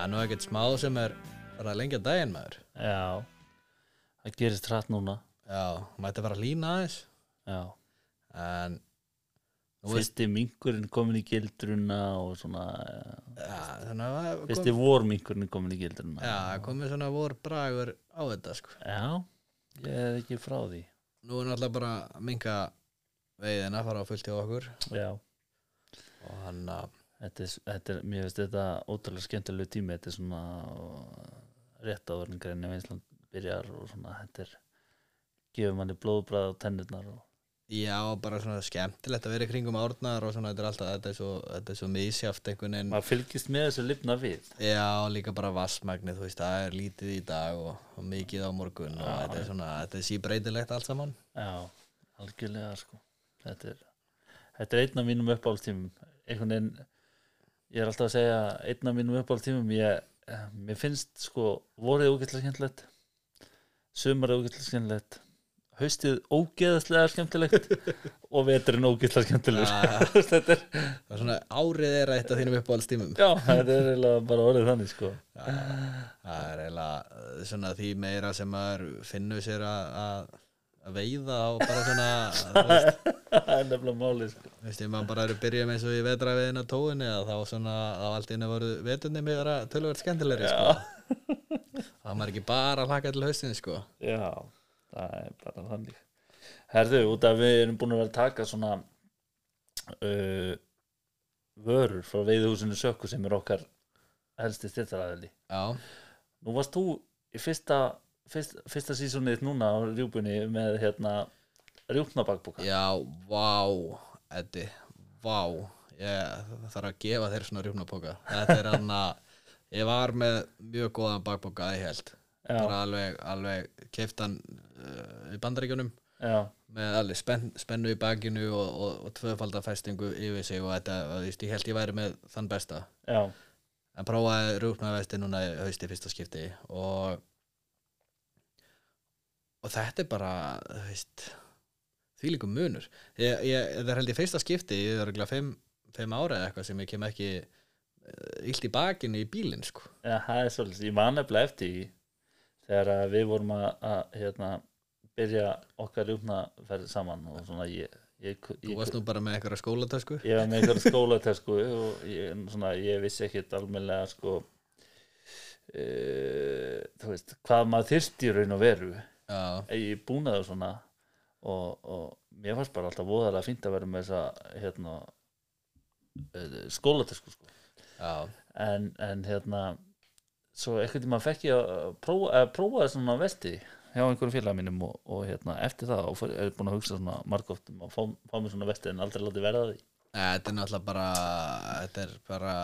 Það er nú ekkert smá sem er bara lengja daginn maður. Já, það gerist hratt núna. Já, mætti bara lína aðeins. Já, En Nú veist- fyrsti minkurinn komin í gildruna og svona ja, Þannig að það Fyrsti kom, vorminkurinn komin í gildruna. Já, það komið svona vor bragur á þetta sko. Já, ég er ekki frá því. Nú er náttúrulega bara að minka veiðina fara á fullt hjá okkur. Já, og hann að þetta er, þetta er mér finnst þetta ótrúlega skemmtilegu tími. Þetta er svona rétt áður en greinni vinsland byrjar og svona þetta er gefur manni blóðbræð á tennurnar og Já, bara svona skemmtilegt að vera í kringum árnar og svona þetta er alltaf, þetta er svo, þetta er svo misjáft einhvern veginn. Maður fylgist með þessu lifna við. Já, líka bara vassmagnið, þú veist, það er lítið í dag og, og mikið á morgun og þetta er svona, þetta er síbreytilegt allt saman. Já, algjörlega sko. Þetta er, þetta er einn af mínum uppáhaldstímum. Einhvern veginn ég er alltaf að segja einn af mínum eh, mér finnst sko vorið ógætlega skemmtilegt sumarið ógætlega skemmtilegt haustið ógeðaslega skemmtilegt og veturinn ógeðslega skemmtilegur. Þetta er, Það er svona árið er eitt af þínum uppáhaldstímum. Já, þetta er eiginlega bara orðið þannig sko. Það er eiginlega svona því meira sem maður finnur sér að, að, að veiða og bara svona það er nefnilega málið sko. Þú veist, ég maður bara eru byrjum eins og í vetraviðina tóinni að þá svona á allt inni voru veturni mig vera tölvöld skemmtilegri sko. Það maður ekki bara að hlaka til haustin sko. Já, það er bara þannig. Herðu, út af við erum búin að vera að taka svona uh, vörur frá veiðhúsinu sökku sem er okkar helsti styrtaræðili Já, Nú varst þú í fyrsta fyrst, fyrsta sísonið núna á rjúpunni með hérna rjúpnabakbúka já, vá Eddi, vá. Ég þarf að gefa þér svona rjúfnapoka þetta er hann að ég var með mjög góðan bakpoka að ég held. Bara alveg, alveg keiftan uh, í bandaríkjunum. Já, með alveg spenn, spennu í bakinu og, og, og tvöfaldafestingu yfir sig og þetta, ég held ég væri með þann besta. Já, en prófaði rúknavesti núna í hausti fyrsta skipti og og þetta er bara því líkum munur. Ég, ég, þetta er held ég fyrsta skipti ég er örgulega fimm, fimm ára eða eitthvað sem ég kem ekki uh, illt í bakinu í bílinn sko. Já, það er svolítið ég man eftir því þegar við vorum að, að hérna, byrja okkar rjúpnaferð saman og svona ég, ég, þú varst nú bara með eitthvað skólatösku. Ég var með einhverja skólatösku og ég, svona, ég vissi ekkit almennilega sko e, þú veist hvað maður þyrsti í raun og veru búnaði og svona. Og, og mér fannst bara alltaf voðalega fínt að vera með þessa hérna e, skólatösku sko. en, en hérna svo ekkert tíma fekk ég að prófa, prófa svona vesti hjá einhverjum félag mínum og, og hérna eftir það og er búin að hugsa svona margótt um að fá, fá mér svona vesti en aldrei látið verða því. Þetta er náttúrulega bara þetta er bara,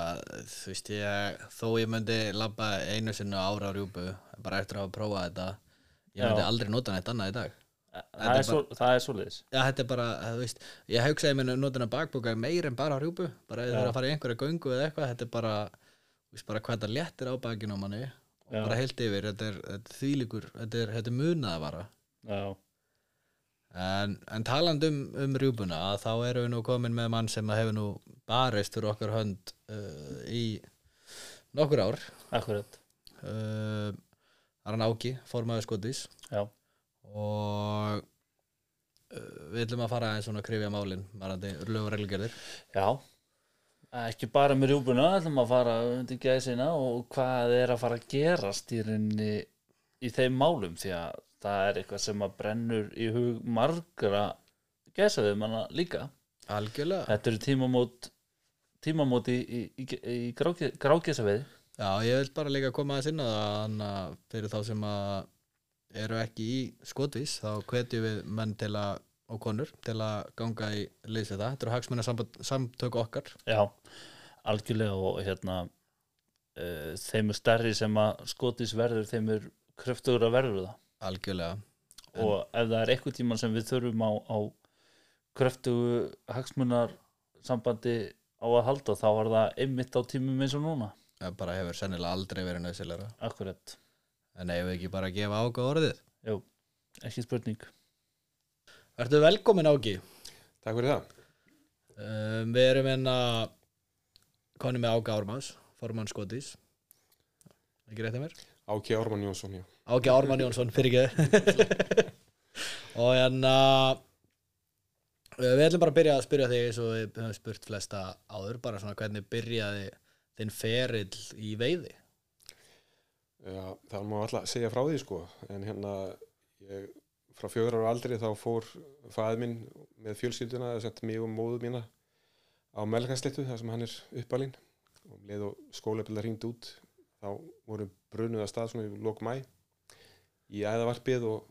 þú veist ég þó ég myndi labba einu sinni á ára á rjúpu, bara eftir að hafa prófað þetta ég myndi aldrei nota neitt annað í dag. Það er, svo, það er svoleiðis. Já, þetta er bara, þú veist, ég hugsaði mér notina bakboka meir en bara á rjúpu. Bara Já. það er að fara í einhverja göngu eða eitthvað þetta er bara, þú veist, bara hvað þetta léttir á bakinu á manni. Og Já. bara heilt yfir þetta er, þetta er þvílíkur, þetta er, þetta er munað að vara já, en, en taland um, um rjúpuna að þá erum við nú komin með mann sem hefur nú barist fyrir okkar hönd uh, í nokkur ár. Akkurat. Uh, hann Áki, formaður skotis já, og uh, við ætlum að fara aðeins svona að krifja málin varandi lög og reglugerðir. Já. Ekki bara með rjúbuna, ætlum að fara undir gæsina og hvað er að fara að gerast í rauninni í þeim málum því að það er eitthvað sem að brennur í hug margra gæsaðum manna líka. Algjörlega. Þetta eru tímamót tímamót í, í, í, í grákesaveiði Já, ég vil bara líka koma að sinna það fyrir þá sem að eru ekki í skotvís þá hvetjum við menn til að og konur til að ganga í leysi þetta þetta eru hagsmunna samtök okkar. Já, algjörlega og hérna uh, þeim er stærri sem að skotis verður þeim er kröftugur að verður það. Algjörlega. Og ef það er eitthvað tíma sem við þurfum á, á kröftugu hagsmunar sambandi á að halda þá er það einmitt á tímum eins og núna bara hefur sennilega aldrei verið nöðsilegra Akkurat, en ef við ekki bara að gefa ága orðið? Jú, ekki spurning. Vertu velkomin Ági Takk fyrir það. um, Við erum enna konni með Ága Ármanns formann skotis. Ekki rétt að mér? Áki Ármann Jónsson, já. Áki Ármann Jónsson, fyrir ekki. Og hérna við ætlum bara að byrja að spyrja þig eins og við höfum spurt flesta áður bara svona hvernig byrjaði þinn ferill í veiði? Já, það má alltaf segja frá því sko, en hérna ég, frá fjögur ára aldri þá fór fæði minn með fjölskylduna eða sett mig og móðu mína á Melgansléttu þar sem hann er uppalinn. Og um leið og skólabila hringd út þá voru brunuð að stað svona í lok mæ í æðavarpið og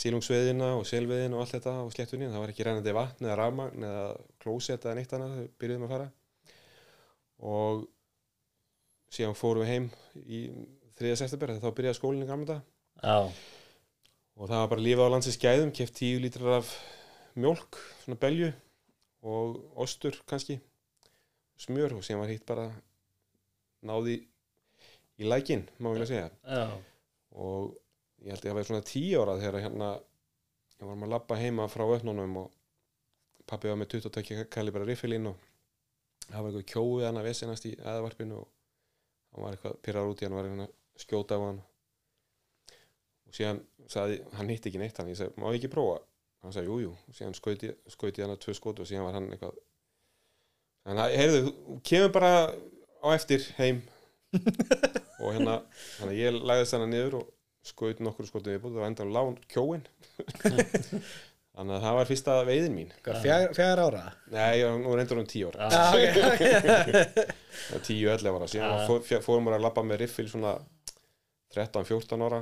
sílungsveðina og selvveðina og allt þetta á sléttunni, það var ekki rennandi vatn eða rafmagn eða klósett eða neitt annað, þau byrjuðum að fara. Og síðan fórum við heim í 3. september, þá byrjaði skólinn í gamla dag og það var bara lífa á landsins gæðum keft 10 lítrar af mjólk svona belju og ostur kannski smjör og síðan var hitt bara náði í lækin, má ég segja. Já, og ég held ég að vera svona 10 ára þegar hérna ég var maður að labba heima frá ötnunum og pappi var með 22 kalibra riffilinn og það var eitthvað kjóið hann að vesinast í aðvarpinu og hann var eitthvað pyrrar út í hann var eitthvað að skjóta á hann. Og síðan sagði, hann hitti ekki neitt hann, ég sagði, má ég ekki prófa? Hann sagði, jú, jú, og síðan skauti, skauti hann að tvö skot og síðan var hann eitthvað þannig að, heyrðu, kemur bara á eftir heim. Og hérna, að ég lagðist hann niður og skaut nokkur skotum viðbúð og enda á lán kjóin þannig að það var fyrsta veiðin mín Fjár, fjár ára? nei, nú reyndur hann tíu ára já, Já, ok, ok. tíu, ellefu ára, síðan Já. fór, fórum við að labba með riffil svona 13-14 ára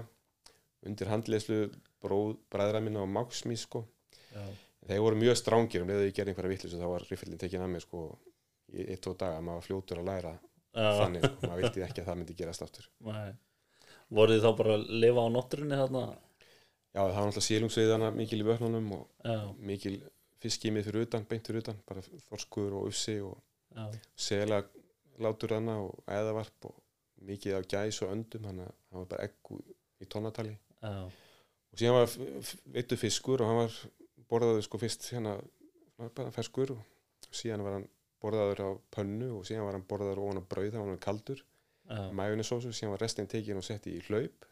undir handleyslu bræðra minna og máksmí sko já, þeir voru mjög strángir um leiðu ég gerði einhverja vittlis og þá var riffilin tekin að mér sko í eitt og daga, maður var fljótur að læra já, þannig, sko, maður vildi ekki að það myndi gerast aftur nei. Voruð þið þá bara að lifa á nótturinni þarna? Já, það var náttúrulega sílungsveiðana mikil í vötnunum og Já, mikil fiskimið fyrir utan, beint fyrir utan bara þorskur og ufsi og já, sela látur hana og eðavarp og mikið af gæs og öndum þannig að hann var bara egg úr- í tónatali. Já, og síðan var veittu fiskur og hann var borðaður sko fyrst hérna bara ferskur og síðan var hann borðaður á pönnu og síðan var hann borðaður ofan á brauð, það var hann kaldur. Já, majónisósu, síðan var restin tekin og sett í hlaup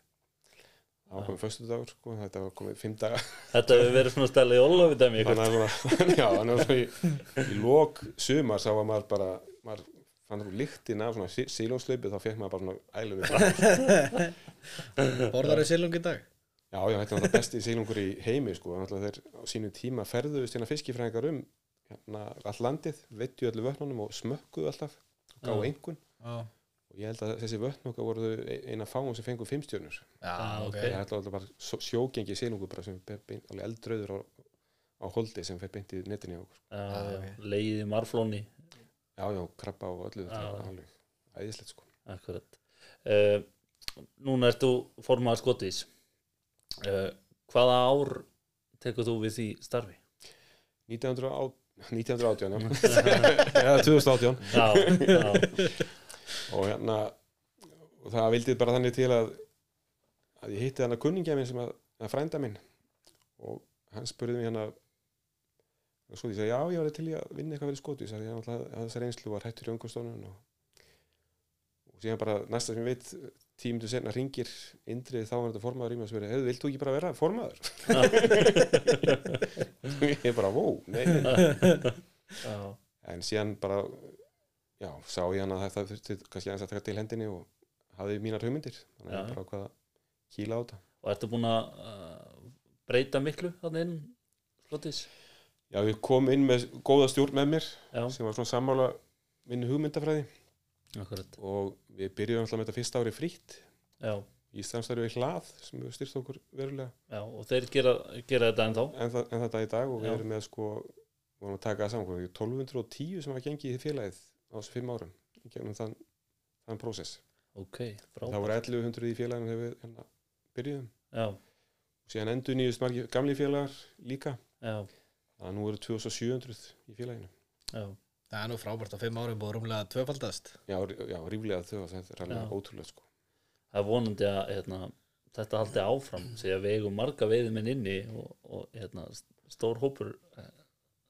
það var komið föstu dagur sko, þetta var komið fimm daga. Þetta hefur verið svona stæla í Ólofi þannig að svona, já, þannig að svona í, í lok sumar sá að maður bara maður fann þú líktin af svona sílónslaupi þá fekk maður bara svona ælum við Borðar þau silung í dag? Já, já, þetta er náttúrulega besti sílungur í heimi sko, náttúrulega þeir á sínum tíma ferðuðust hérna fiskifræðingar um hérna all landið, veittu öllu vötnunum og smökkuðu alltaf og gáðu einhvern Já, og ég held að þessi vötn okkar voru eina fáum sem fengu fimmstjörnur já ok ok. það er alltaf bara sjógengi sílungur bara sem er alveg eldröður á, á holdi sem fer beint í netinni leiðið í marflóni. Já, já, krabba og öllu þetta alveg æðislegt sko Akkurat. Uh, núna ert þú formaður skotís. Uh, hvaða ár tekur þú við því starfi? 1900 1918 já. eða 2018 Já, já, og hérna og það vildi bara þannig til að að ég hitti hana kunningja minn sem að, að frænda minn. Og hann spurði mig hérna sko ég sagði já ég var til í að vinna eitthvað fyrir skotu. Alltaf að þessar einslu var hættur í öngustofnun og, og síðan bara næsta sem ég veit tímundu senna ringir Indrið þá var þetta formaður í mig og spurði hefðu vilt þú ekki bara vera formaður? Ég bara vó en síðan bara já, sá ég hann að þetta þurfti kannski aðeins að taka til hendinni og hafði mínar hugmyndir. Þannig að ég bara ákvað að kýla á þetta. Og ertu búin að uh, breyta miklu þannig inn skotís? já, við komum inn með góða stjórn með mér Já, sem var svona sammála minni hugmyndafræði. Akkurat. og við byrjuðum alltaf með þetta fyrsta ári frítt. Já, í samstæðu við hlað sem við styrst okkur verulega. Já, og þeir gera, gera þetta ennþá. en, það, en þetta í dag og við erum með sko vorum að taka það saman, hvað, 1210 sem var gengið í félagið á þessu fimm árum í gegnum þann, þann prósess. Ok, það voru 1100 í félaginu þegar við hérna, byrjuðum. Já, og síðan endur nýjust margir gamli félagar líka. Já, þannig að nú eru 2700 í félaginu. Já, Það er nú frábært á fimm árum búið rúmlega tvöfaldast. Já, rí- já ríflega þau þetta er alveg ótrúlega sko. Það er vonandi að hérna, þetta haldi áfram því að við eigum marga veiðmenn inni og, og hérna, stór hópur eh,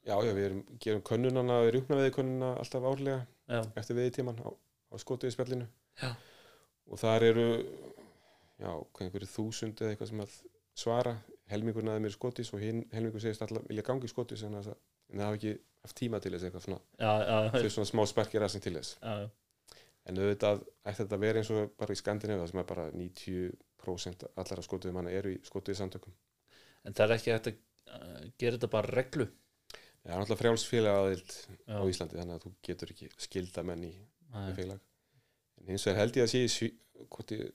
já, já, við erum, gerum könnunana við rjúkna veði könnuna alltaf árlega já, eftir veði tíman á, á skotuði spjallinu. Já. og þar eru já, einhverju þúsund eða eitthvað sem að svara. Helmingurinn að þeim er skotis og hinn helmingur segist alltaf vilja gangi skotis en það hafa ekki haft tíma til þess eitthvað svona. Þau svona smá sparkir að sem til þess. En auðvitað ætti þetta að vera eins og bara í Skandinavíu það sem er bara 90% allara skotuði manna eru í skotuði samtökum. En það er ekki að gera þetta bara reglu það er náttúrulega frjálsfélag aðild á Íslandi þannig að þú getur ekki skilda menn í félag. En hins vegar held ég að sé hvort ég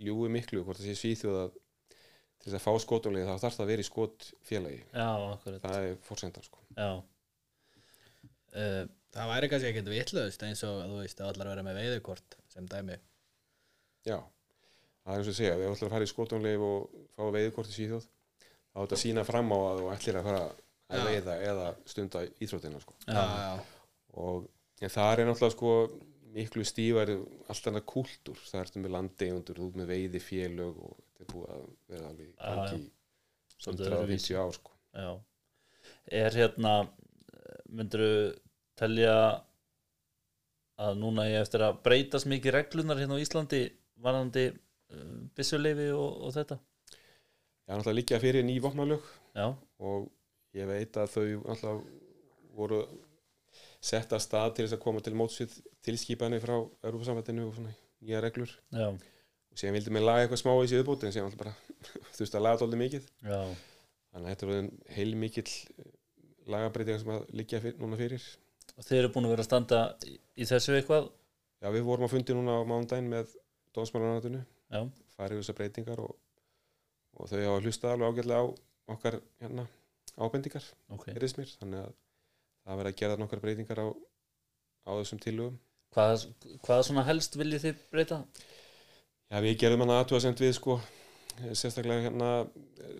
ljúi miklu hvort það sé svíþjóð að til þess að fá skotunlega þá þarf það að vera í skotfélagi. Já, akkurat. Það er fórsendan sko. Já. Uh, Það væri kannski ekkert vitlaust eins og þú veist að allar vera með veiðukort sem dæmi. Já, það er eins og að segja ef þú ætlar að fara í skotunlega og fá veiðkort í svíþjóð þá er þetta að sína fram á að þú ætlir að fara að Já. veiða eða stunda íþróttina sko. Já, og það er náttúrulega sko miklu stífar allt annað kúltúr. Það ertu með landegundur, þú ert með veiði félög og þetta er búið að vera alveg Já, já. gangi Svolítið öðruvísi. 150 ár sko. Já. Er hérna myndur telja að núna ég eftir að breytast mikið reglunar hérna á Íslandi varandi uh, byssuleifi og, og þetta? Er náttúrulega líka fyrir ný vopnalög já, og ég veit að þau náttúrulega voru sett að stað til þess að koma til mótsvið tilskipanir frá Europasambandinu og svona nýja reglur. Já, og síðan vildi mér laga eitthvað smá í þessi viðbóti en síðan alltaf bara þurfti að laga dóldi mikið. Já, þannig að þetta er orðin heil mikill lagabreitingar sem að liggja fyr, núna fyrir. Og þeir eru búin að vera að standa í, þessu eitthvað? Já, við vorum að fundi núna á mánudaginn með dómsmálanatinu, já, farið þessar breytingar og, og þau hafa hlustað alveg ágætlega á okkar hérna, ábendingar, ok heyrðist mér, þannig að það verið að gera nokkar breytingar á, á þessum tillögum. hvað, hvað svona helst viljið þið breyta Já, við gerðum hann aðtúasend við sko, sérstaklega hérna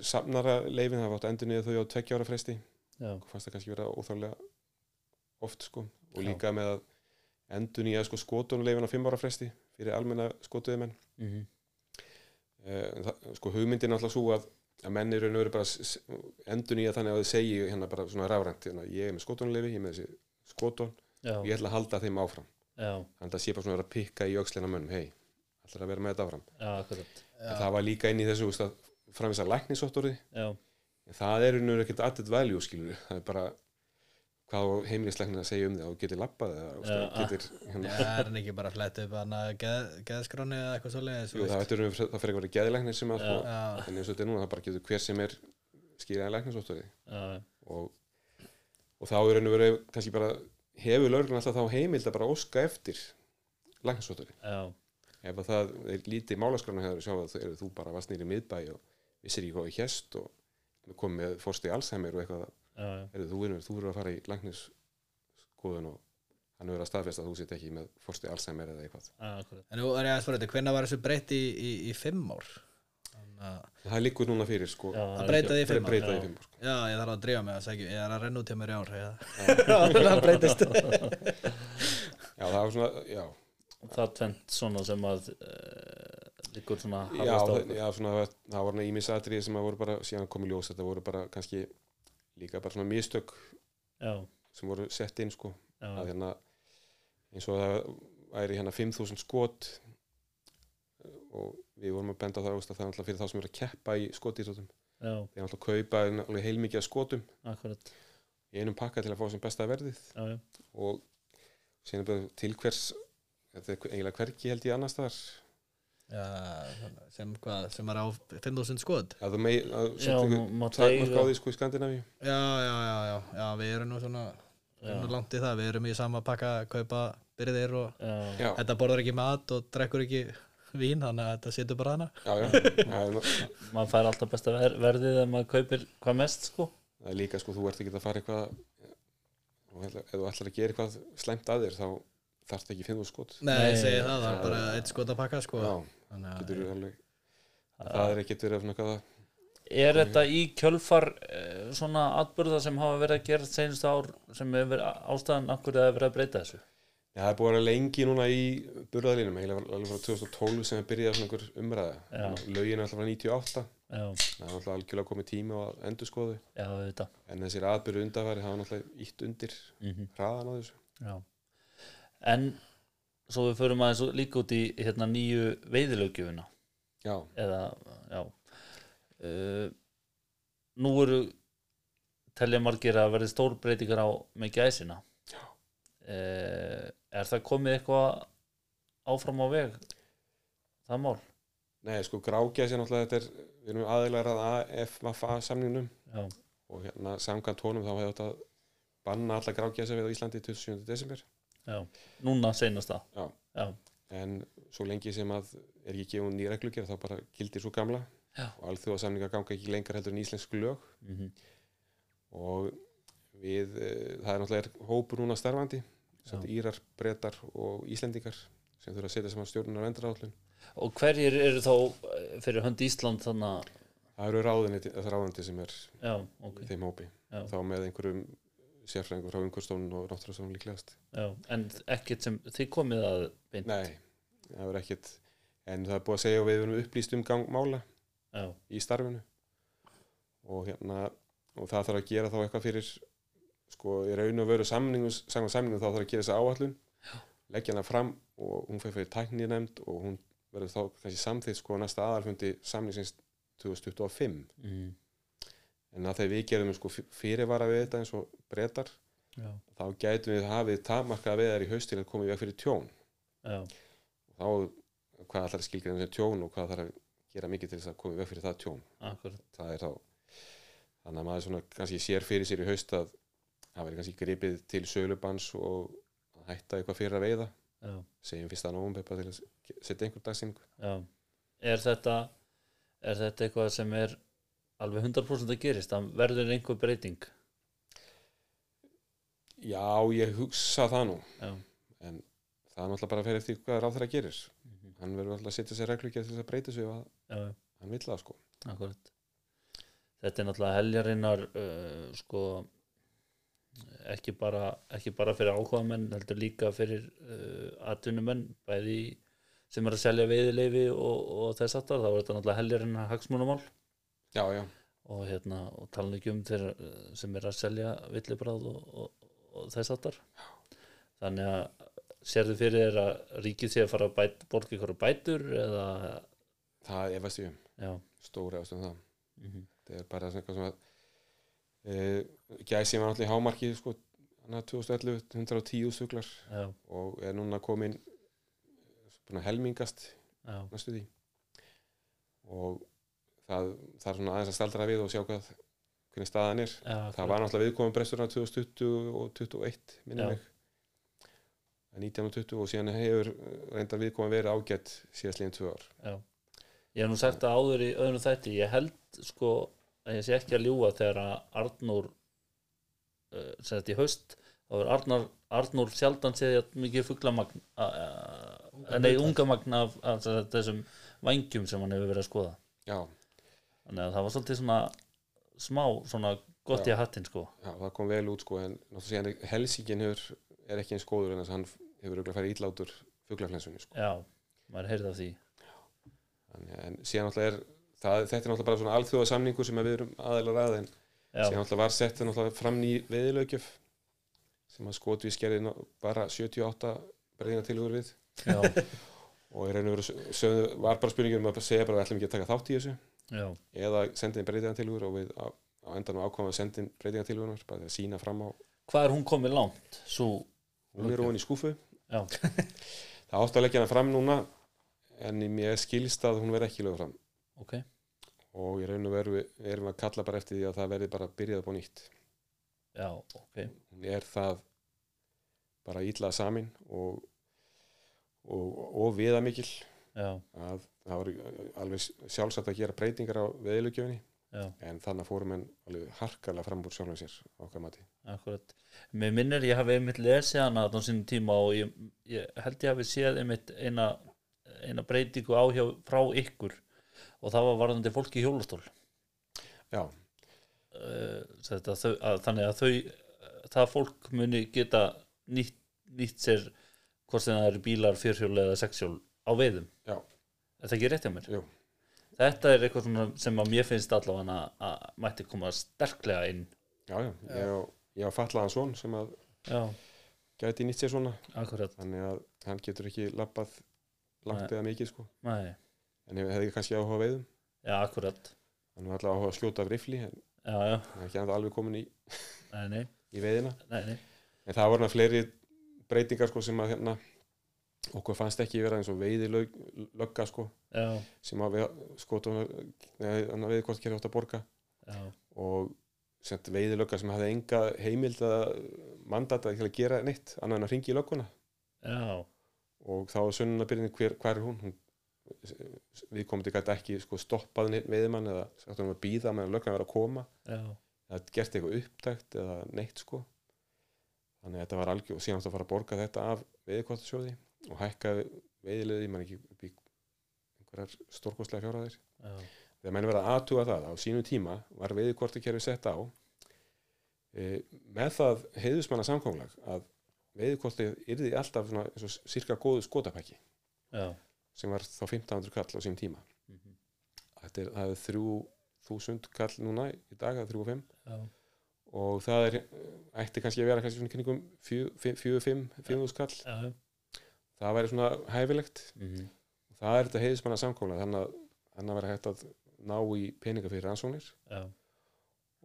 samnara leifin, það var átt endur niður þau á tveggja ára fresti, já, fannst það kannski vera óþálega oft sko, og Já. líka með að endur nýja sko skotunuleifin á fimm ára fresti fyrir almenna skotuðumenn. mm -hmm. Eh, það, sko hugmyndin er alltaf svo að, að menn eru verið bara s- s- endur nýja þannig að þau segi hérna bara svona rafrænt hérna, ég er með skotunleifi, ég er með þessi skotun já, og ég ætla að halda þeim áfram. Já, þannig að það sé bara svona að pikka í á mönnum hei, ætla að vera með þetta áfram? Já, en það var líka inn í þessu veist, að læknisóttorði já, það er nú ekkert added value skilur það er bara hvað heimilisleiknin að segja um það og getur veist, Já, og getur, hérna, Já, er hann ekki bara að fletta upp hann að geð, geðskráni eða eitthvað svoleiðis jú, það, ættir, það fyrir að vera geðileiknir sem að Já. sko, en eins og þetta er núna það bara getur hver sem er skýraði læknisóttorði já, og, og þá er og verið kannski bara hefur lögreglan alltaf þá heimild að bara óska eftir já, ef að það er lítið málaskrána hefur sjá að þú, þú bara varst nýri miðbæ og vissir ekki hvað í hjest og komið með fórsti Alzheimer og eitthvað heyrðu, þú verður þú verður að fara í læknisskoðun og hann verður að staðfesta að þú sitt ekki með fórsti Alzheimer eða eitthvað já, en nú er ég að spara þetta, hvenær var þessu breytt í, í, í fimm ár? Það liggur núna fyrir sko Já, að breyta því í fimm ár? breyta Já. í fimm ár, sko. Já, ég þarf að drífa mig að segja, ég er að renna út hjá mér í ár Já, það breytist já það var svona já, það tvent svona sem að uh, liggur svona já, það, já svona, það, það voru ímisatriði sem að voru bara síðan komið ljós þetta voru bara kannski líka bara svona mistök já, sem voru sett inn sko. Að hérna eins og það væri hérna 5.000 skot og við vorum að benda á það að það er alltaf fyrir þá sem eru að keppa í skotýrþóttum já, þeir alltaf kaupa alveg heilmikið skotum akkurat. í einum pakka til að fá sem besta verðið. Já, já, og síðan bara til hvers þetta er eiginlega hvergi held ég annars þar Já, sem hvað, sem er á 5.000 skot. Að þú mei að já, setja má- ykkur má takmark á eiga- því sko í Skandinavíu. Já, já, já, já, já, við erum nú svona já, langt í það, við erum í sama pakka að kaupa byrðir og já, já, þetta borðar ekki mat og drekkur ekki vín, þannig að þetta setur bara hana já, já. maður fær alltaf besta ver verðið ef maður kaupir hvað mest sko. Það er líka sko þú ert ekki að fara eitthvað og ef þú ætlar að gera eitthvað slæmt að þér þá þarfst ekki 5.000 skot. Nei, ég segi það, það já. er bara eitt skot að pakka sko getur alveg það er ekkert verið svona eitthvað að er þetta í kjölfar uh, svona atbyrða sem hafa verið að gera senast ár sem hefur verið ástæðan akkur að verið að breyta þessu? Já, það er búið að vera lengi núna í eiginlega alveg frá 2012 sem það byrjaði svona einhver umræða. Lögin er alltaf frá 98, já, það er alltaf algjörlega komið tíma á að endur skoðu, já, en þessir aðbyrðu undarfæri hafa náttúrulega ítt undir mm hraðan á þessu. Já. En svo við förum aðeins líka út í hérna nýju veiðilöggjöfina. Já, eða, já. Uh, nú eru telja margir að verði stór breytingar á með gæsina Já. uh, er það komið eitthvað áfram á veg það mál? Nei sko grágæsi náttúrulega þetta er, við erum aðeinar að AFFA samningnum. Já, og hérna samkvæmt honum þá hefði þetta banna alla grágæsi við á Íslandi 27. desember já, núna seinast það Já. já, en svo lengi sem að er ekki gefun ný reglugjör þá bara gildir svo gamla. Já. og alþjóðasamningar ganga ekki lengar heldur en íslensk lög. Mm og við, eh, það er náttúrulega hópur núna starfandi. Írar, Bretar og Íslendingar sem þurfa að setja saman stjórnunar vendarállun og hverjir eru þá eh, fyrir hönd Ísland þannig að það eru ráðuniti, það ráðuniti sem er já, ok, í þeim hópi. Já. þá með einhverjum sérfræðingur frá umhverstofnun og náttúrastofnun líklegast. Já, en ekkert sem þið komið að beint? Nei, það er ekkit en það er búið að segja og við erum upplýst um gang mála já, í starfinu. Og hérna og það þarf að gera þá eitthvað fyrir sko í raun og veru samningu samkvæmt samningu þá þarf að gera þessa áallun leggja hana fram og hún fyrir fyrir tækni nefnd og hún verður þá kannski samþýtt sko á næsta aðalfundi samningsins 2025 mm, en að þegar við gerum sko fyrirvara við þetta eins og breytar já, þá gætum við hafið takmarkað veðar í haust til að koma í veg fyrir tjón. Já, og þá hvað að skilgreina þessi tjón og hvað þarf að gera mikið til þess að koma í veg fyrir það tjón? Akkurat það er þá þannig að maður svona kannski sér fyrir sér í haust að það verður kannski gripið til sölubans og að hætta eitthvað fyrir að veiða. Já, segjum fyrst að nógum til að setja einhver dagsingu já. Er þetta er þetta eitthvað sem er alveg 100% að gerist það verður einhver breyting? Já ég hugsa það nú. Já, en það er náttúrulega bara að fyrir eftir hvað ráð þeirra gerir. Mhm. hann verður alltaf að setja sér reglugjað til þess að breyta sig hann vill það sko. Akkurat. Þetta er náttúrulega heljarinnar uh, sko ekki bara, ekki bara fyrir áhuga menn heldur líka fyrir uh, atvinnumenn bæði sem er að selja veiðileifi og, og þess aftar þá er þetta náttúrulega heljarinnar hagsmunumál já já, og hérna og tala ekki um þeir sem er að selja villibráð og, og, og þess aftar þannig að sérðu fyrir þér að ríkið sé að fara að bæt, borga ykkur bætur eða? Það efast ég um. Stóri efast um það. Mm það er bara svona að e, gæsi var náttúrulega í hámarki sko, hann að 2011 110 suglar já, og er núna komin að helmingast næstu því. Og það, það er svona aðeins að staldra við og sjá hvað hvernig staðan er. Já það var náttúrulega viðkomum bresturna 2020 og 2021 Já. minnum að 1920 og síðan hefur eh, reyndar viðkomum verið ágætt síðast líðin tvö ár. Já. Ég hef nú sagt það áður í öðrum þætti ég held sko að ég sé ekki að ljúga þegar að Arnór uh, sem þetta í haust þá er Arnór, Arnór sjaldan séð mikið fuglamagn uh, nei, ungamagn af, af þessum vangjum sem hann hefur verið að skoða. Já, þannig að það var svolítið svona smá svona gott í Já. hattinn sko. Já, það kom vel út sko en síðan er- er ekki eins góður en þess að hann hefur örugglega farið ítlátur fuglaflensunni sko. Já, maður heyrði af því. Þannig, en síðan náttúrulega er það, þetta er náttúrulega bara svona alþjóða samningur sem að við erum en Já, síðan náttúrulega var sett fram í veðilögjöf sem að skotvið skerði bara 78 breytingatilhugur við. Já, og í raun og veru var bara spurningum um að segja bara að við ætlum ekki að taka þátt í þessu já, eða senda inn breytingatilhugur og við á, á endanum ákvæmum inn breytingatilhugunar bara til að sína fram á Hvað er hún komið langt? Svo, hún er ofan í skúfu það átti að leggja hana fram núna en mér skilst að hún verði ekki lögð fram. Ok. Og í raun og veru erum við að kalla bara eftir því að það verði bara byrjað upp á nýtt. Já, ok. Hún er það bara ítlaða samin og, og, og viðamikil Já, að það var alveg sjálfsagt að gera breytingar á veðilugjöfinni já en þannig fórum en alveg harkalega fram úr sjálfum sér okkar mati Akkurat. Mér minnir ég hafi einmitt lesið hana á sínum tíma og ég, ég held ég hafi séð einmitt eina, eina breytingu á hjá frá ykkur og það var varðandi fólki í hjólastól já, uh, þetta, þannig að þau það fólk muni geta nýtt, nýtt sér hvort sem það eru bílar, fjörhjól eða sexhjól á veiðum. Já. Það ekki rétt hjá mér? Jú. Þetta er eitthvað svona sem að mér finnst allavega að mætti koma sterklega inn. já, já, ég á, ég á fatlaðan son sem að Já, gæti nýtt sér svona akkurat þannig að hann getur ekki labbað langt Nei. eða mikið sko Nei. en hef- hefði kannski áhuga á veiðum já, akkurat hann var alltaf áhuga að skjóta af rifli en já, já, hann er ekki ennþá alveg komin í, nei, nei, í veiðina nei, nei. en það voru fleiri breytingar sko sem að hérna okkur fannst ekki vera eins og veiði lögga sko já, sem að við skotum við hvort kerði átt að borga. Já, og sent veiði lögga sem hafði enga heimild að mandata til að gera neitt annað en að ringi í lögguna. Já, og þá er sönnunarbyrðin hver, hver er hún, hún við komum til gæti ekki sko, stoppað neitt veiðimann eða sagt hann að býða meðan löggan var að koma. Já, eða gert eitthvað upptækt eða neitt sko. Þannig að þetta var algjör og síðan átti að fara að borga þetta af veiðkvartasjóði og hækka veiðilegði, mann ekki upp í einhverjar stórkostlega fjáraðir já, þegar menn verða að aðtuga það á sínum tíma var veiðkvartakerfi sett á e, með það heiðusmanna samkónglag að veiðkvartið yrði alltaf svona, eins og cirka góðu skotapæki já, sem var þá 1500 kall á sínum tíma. Mhm, þetta er, það er 3000 kall núna í dag, það er 3 og 5 já, og það er, ætti kannski að vera kannski svona kringum 4-5 5.000 kall, já, það væri svona hæfilegt. Mhm, og það er þetta heiðismanna samkóla þannig að þannig að vera hægt að ná í peninga fyrir rannsóknir. Já,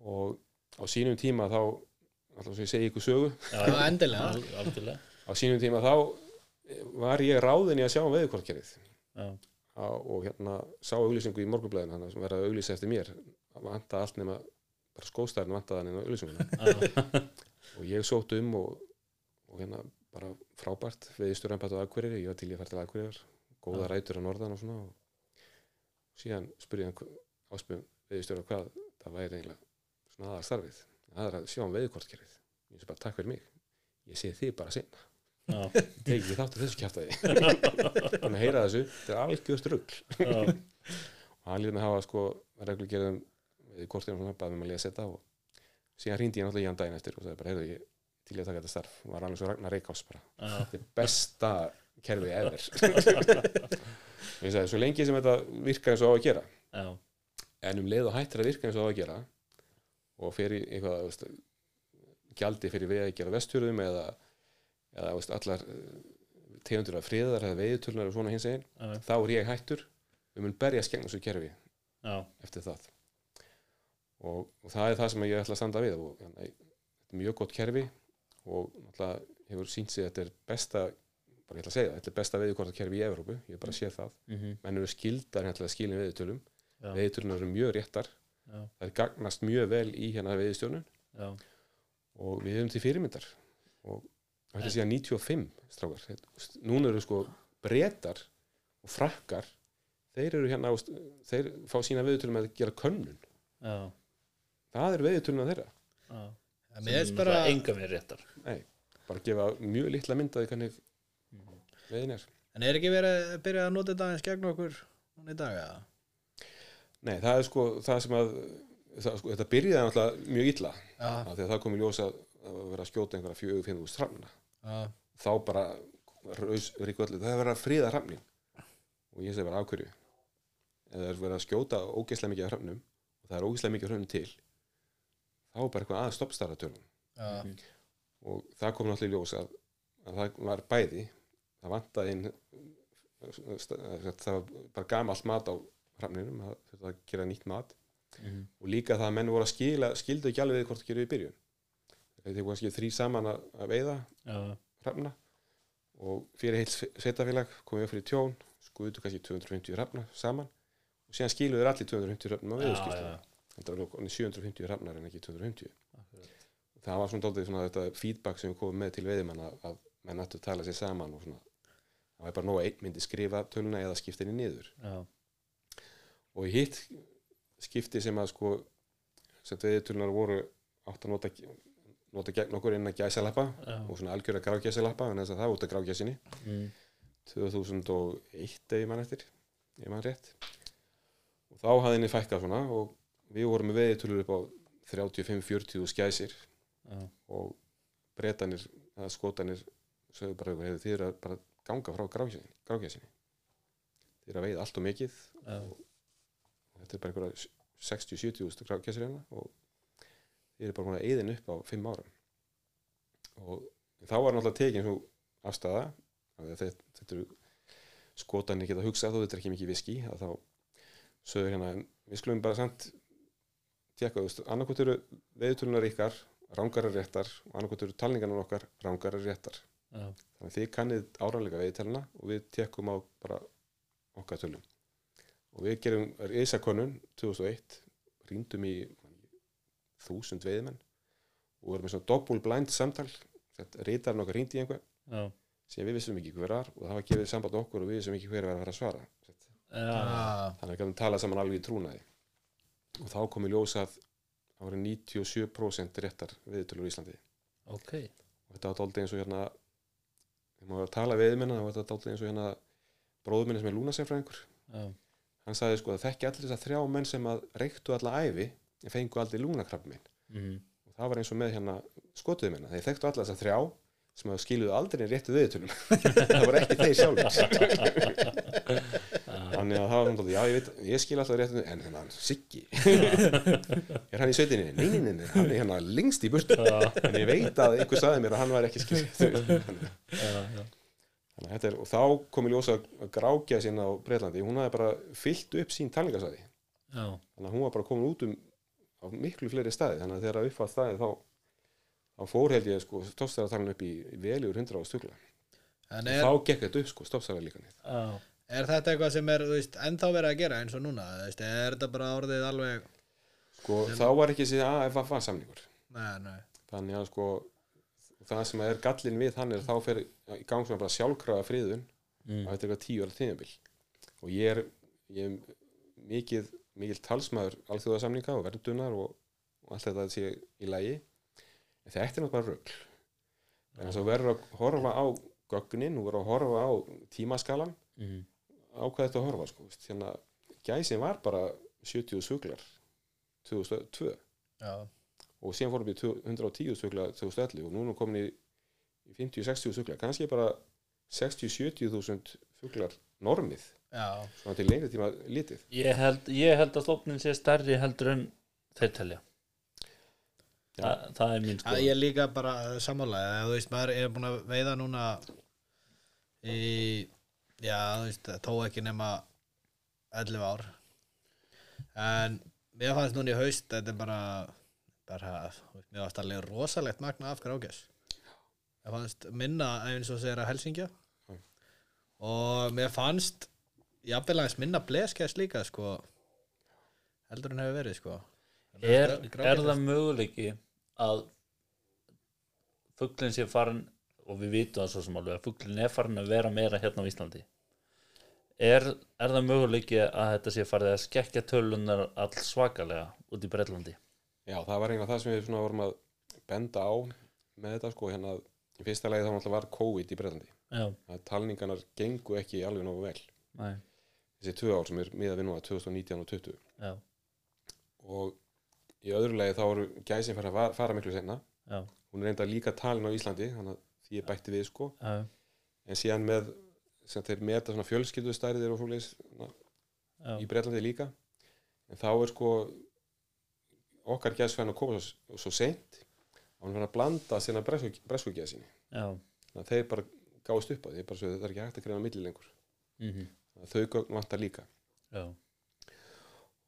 og á sínum tíma þá alltaf svo ég segi ykkur sögu. Já, á sínum tíma þá var ég ráðin í að sjá um veðurkortkerið já, og hérna sá auglýsingu í morgunblæðin hann sem verða að auglýsa eftir mér. Það vantaði allt nema bara skóstæðin vantaði hann inn á auglýsinguna. Og ég sótt um og, og hérna bara frábært. Veðistur ennbætt á Akureyri, ég var til ég að fara til Akureyrar. Góða Já. rætur á norðan og svona og síðan spurði hann áspum veðistjóra hvað það væri eiginlega svona aðar starfið það er að sjá um veðukortkerið ég sé bara takk fyrir mig. Ég sé þið bara sinna. Já, ég teki ekki þátt af þessu kjæftæði þannig að heyra þessu, þetta er algjörst rugl já, og hann lítið með hafa sko reglugerðum við kortinu og svona, baðum að lesa þetta og síðan hringdi ég náttúrulega í hann daginn eftir og sagði bara, heyrðu, ég til að taka þetta starf og var alveg svo Ragnar Reykjás bara. Já, þetta er besta kerfi ever. Ég sagði, svo lengi sem þetta virkar eins og á að gera já, en um leið og hættir að virka eins og á að gera og fyrir eitthvað veist, gjaldi fyrir við að gera vestfjörðum eða, eða veist, allar eh, tegundur af friðar eða veiðuturnar og svona hins einn já, þá er ég hættur. Við mun berja skegn þessu kerfi já, eftir það. Og, og það er það sem ég ætla að standa við og hérna, þetta er mjög gott kerfi og náttúrulega hefur sínt sig að þetta er besta bara ég ætla að segja það, þetta er besta veiðukortakerfi í Evrópu, ég hef bara séð það. Mhm, menn eru skildar hérna að skilin veiðutölum já, veiðutölunar eru mjög réttar. Já, það er gagnast mjög vel í hérna veiðustjórnun já, og við erum til fyrirmyndar. Og þetta sé að 95 strákar, núna eru sko breytar og frakkar þeir eru hérna, þeir fá sína veiðutölum að gera könnun. Það er veiðutöluna þeirra Sem bara náttúrulega enga við réttar. Nei, bara gefa mjög litla myndaði hvernig Mhm. veiðin er. En er ekki verið að byrja að nota þetta aðeins gegn okkur núna í dag eða? Nei, það er sko það sem að það, sko, þetta byrjaði náttúrulega mjög illa. Því að það kom í ljós að að vera að skjóta einhverja fjögur fimm úr strafna já, þá bara raus öllu, það er verið að fríða hrafnin og ég segi bara af hverju? Ef það er verið að skjóta ógeðslega mikið af hrafnum og það er ógeðslega mikið af hrafnum til þá er bara eitthvað aðeins stoppstara tölum. Já, Mhm. og það kom náttúrulega í ljós að, að það var bæði það vantaði inn það var bara gamalt mat á hrafninum, það þurfti að gera nýtt mat. Mhm, og líka það að menn voru að skila skildu ekki alveg við hvort það gerðu í byrjun. Þeir voru kannski þrý saman að, að veiða já, hrafna. Og fyrir heilt sveitafélag komið upp fyrir tjón skuðu kannski 250 hrafna saman. Og síðan skiluðu þeir allir 250 hrafnum á já, veiðuskýrslu var koni 750 hrafnar en ekki 250 akkurat. það var svona dálítið svona þetta feedback sem við komum með til veiðimann að, að menn ættu að tala sér saman og svona það var bara nóg að einn myndi skrifa töluna eða skipta henni niður. Já, og í hitt skipti sem að sko sem veiðutölunar voru átt að nota, nota gegn okkur inn að gæsalappa og svona algjörða grágæsalappa en þess að það út af grágæsinni. Mm, 2001 ef ég mann eftir ég mann rétt. Og þá hafði henni fækkað svona og við vorum með veiðutölur upp á 35-40 skæsir. Já, og breytanir skotanir sögðu bara hefur eru að bara ganga frá þið eru að veiða allt og mikið já, og þetta er bara einhverja 60-70 úrstu grágæsir hérna og þið eru bara búin að eyðin upp á 5 árum. Og þá var náttúrulega tekin svo afstæða þetta, þetta eru skotanir geta hugsað þó þetta er ekki mikið viski þá sögur hérna við skulum bara samt tjekka, þú veist, annarkot eru veðutölunar ykkar rángarar réttar og annarkot eru talningarnar okkar rángarar réttar. Já, þannig að þið kannið áralega veðuteluna og við tekkum á bara okkar tölum. Og við gerum reysakönnun 2001 rýndum í þúsund veiðmenn og vorum með svona doppul blind samtal reytarinn okkar rýndi í einhver já, sem við vissum ekki hver var og það var gefið samband okkur og við vissum ekki hver var að fara að svara. Já, ah, þannig að við gætum talað saman alveg í trúnaði og þá kom í ljós að það voru 97% réttar viðtölur í Íslandi. Ok. Og þetta var dálítið eins og hérna maður var að tala við minna var þetta dálítið eins og hérna bróður minni sem er lúnasefræðingur já, hann sagði sko að þekki allir þess að þrjá menn sem að reyktu alla ævi en fengu aldrei lúnakrabbi minn mhm, og það var eins og með hérna skotuðu minna þeir þekktu alla þess að þrjá sem að skiluðu aldrei réttu viðtölum það var ekki þeir sjálfur þannig að það var svona já ég veit, ég skil alltaf réttu en hérna hann Siggi. Er hann í sveitinni? Nei, nei, nei, nei, hann er hérna lengst í burtu. En ég veit að einhver saði mér að hann var ekki skil þannig að þetta er, og þá kom í ljós að grákja sinna á Breitlandi, hún hafði bara fyllt upp sín talningarsæði þannig að hún var bara komin út um á miklu fleiri staði, þannig að þegar upp að staði þá, þá fór held ég sko stoppstæðartalin upp í veljur 100 á stugla er, þá gekk þetta upp sko stoppstæðarlíkanið já, er þetta eitthvað sem er veist, ennþá verið að gera eins og núna? Veist, er þetta bara orðið alveg sko þá var ekki þessi AFFA samningur. Nei, nei, þannig að sko það sem er gallin við hann er að þá fer í gang svona bara sjálfkrafa friðun mm, og þetta er eitthvað tíu ára tímabil. Og ég er, ég er mikið, mikil talsmaður alþjóðasamninga og verndunar og, og allt þetta sé í lagi. En þetta er náttúrulega bara rugl. En þess að verður að horfa á gögnin og verður að horfa á tímaskalan mhm, á hvað þetta að horfa sko, hérna, gæsin var bara 70 suglar 2002 já, og síðan fórum við 110 sugla 2011 og núna er komin í, í 50-60 sugla kannski bara 60-70 þúsund fuglar normið. Já, svona til lengri tíma litið. Ég held, ég held að stofnin sé stærri heldur en þeir telja. Já. Þa, það er mín sko ég er líka bara sammálaði, þú veist, maður er búin að veiða núna í já, þú veist, það tók ekki nema 11 ár. En mér fannst núna í haust þetta er bara, bara mér fannst alveg rosalegt magna af grákjæs mér fannst minna eins og segir að Helsingja. Mm. og mér fannst jafnvel aðeins minna bleskjæs líka sko heldur en hefur verið sko. Er, er það möguleiki að fugglinn sé farin og við vitum það svo sem alveg að fugglinn er farin að vera meira hérna á Íslandi. Er, er það möguleiki að þetta sé farið að skekkja tölunar all svakalega út í Breitlandi já það var einhvað það sem við vorum að benda á með þetta sko hérna í fyrsta lagi þá var COVID í Breitlandi talningarnar gengu ekki alveg nógu vel. Næ, þessi tvö ár sem er miða við nú að 2019 og 20 já, og í öðru lagi þá eru gæsin fara að fara miklu senna já, hún er enda líka talin á Íslandi þannig að er bætti við sko. Já, en síðan með sem þeir meta svona fjölskyldustærðir og svoleiðis já, í Breitlandi líka. En þá er sko okkar gæsfæðin að koma svo, svo seint. Að hún verður að blanda sína bresku gæsinni. Já, þannig að þeir bara gáðist upp á því. Bara svo það er ekki hægt að greiða milli lengur. Mhm, þannig að þau vantar líka. Já,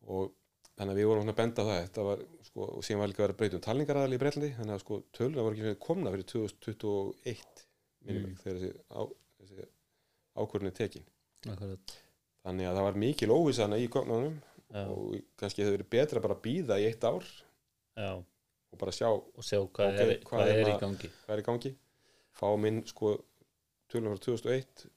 og þannig að við vorum að benda það. Þetta var sko og síðan var líka að breyta um talningaraðal í Breitlandi þannig að sko töluna voru ekki komna fyrir 2021 minnum Mm. mm. þegar þessi, á, þessi ákvörðin er tekin. Akkurat. Þannig að það var mikil óvissana í gögnunum já, og kannski hefur verið betra bara að býða í eitt ár já, og bara sjá og sjá hvað, Ok, er, hvað hvað er í hérna- gangi. hvað er í gangi. Fá minn sko tölum frá 2001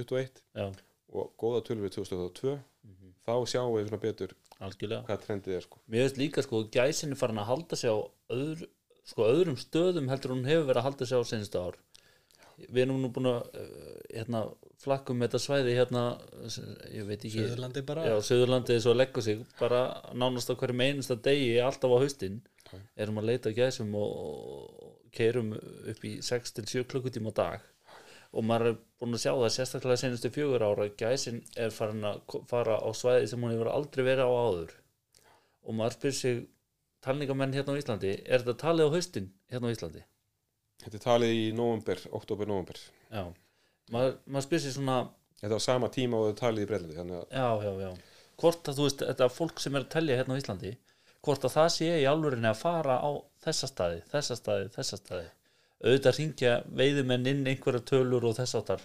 21 já, og góða tölum fyrir 2002 mhm, þá sjáum við svona betur algjörlega. Hvað trendið er sko? Mér veist líka sko gæsin er farin að halda sig á öðru, sko, öðrum stöðum heldur hún hefur verið að halda sig á senstu ár. Við erum nú búin að uh, hérna, flakkum þetta svæði hérna, ég veit ekki. Suðurlandi bara. Já, Suðurlandið svo leggur sig bara nánast á hverjum einasta degi alltaf á haustin. Erum að leita að gæsum og, keirum upp í 6-7 klukkutíma á dag og maður er búin að sjá það sérstaklega senustu fjögur ára gæsin er farin að fara á svæði sem hún hefur aldrei verið á áður. Og maður spyr sig talningamenn hérna á Íslandi er þetta talið á haustin hérna á Íslandi? þetta er talið í november, oktober, november já. Maður mað spyr sér svona þetta var sama tíma og þau talið í Breitlandi að já, já, já. Hvort að þú veist, þetta fólk sem er að telja hérna á Íslandi hvort að það sé í alvörinni að fara á þessa staði, þessa staði, þessa staði auðvitað ringja veiðumenn inn einhverja tölur og þess áttar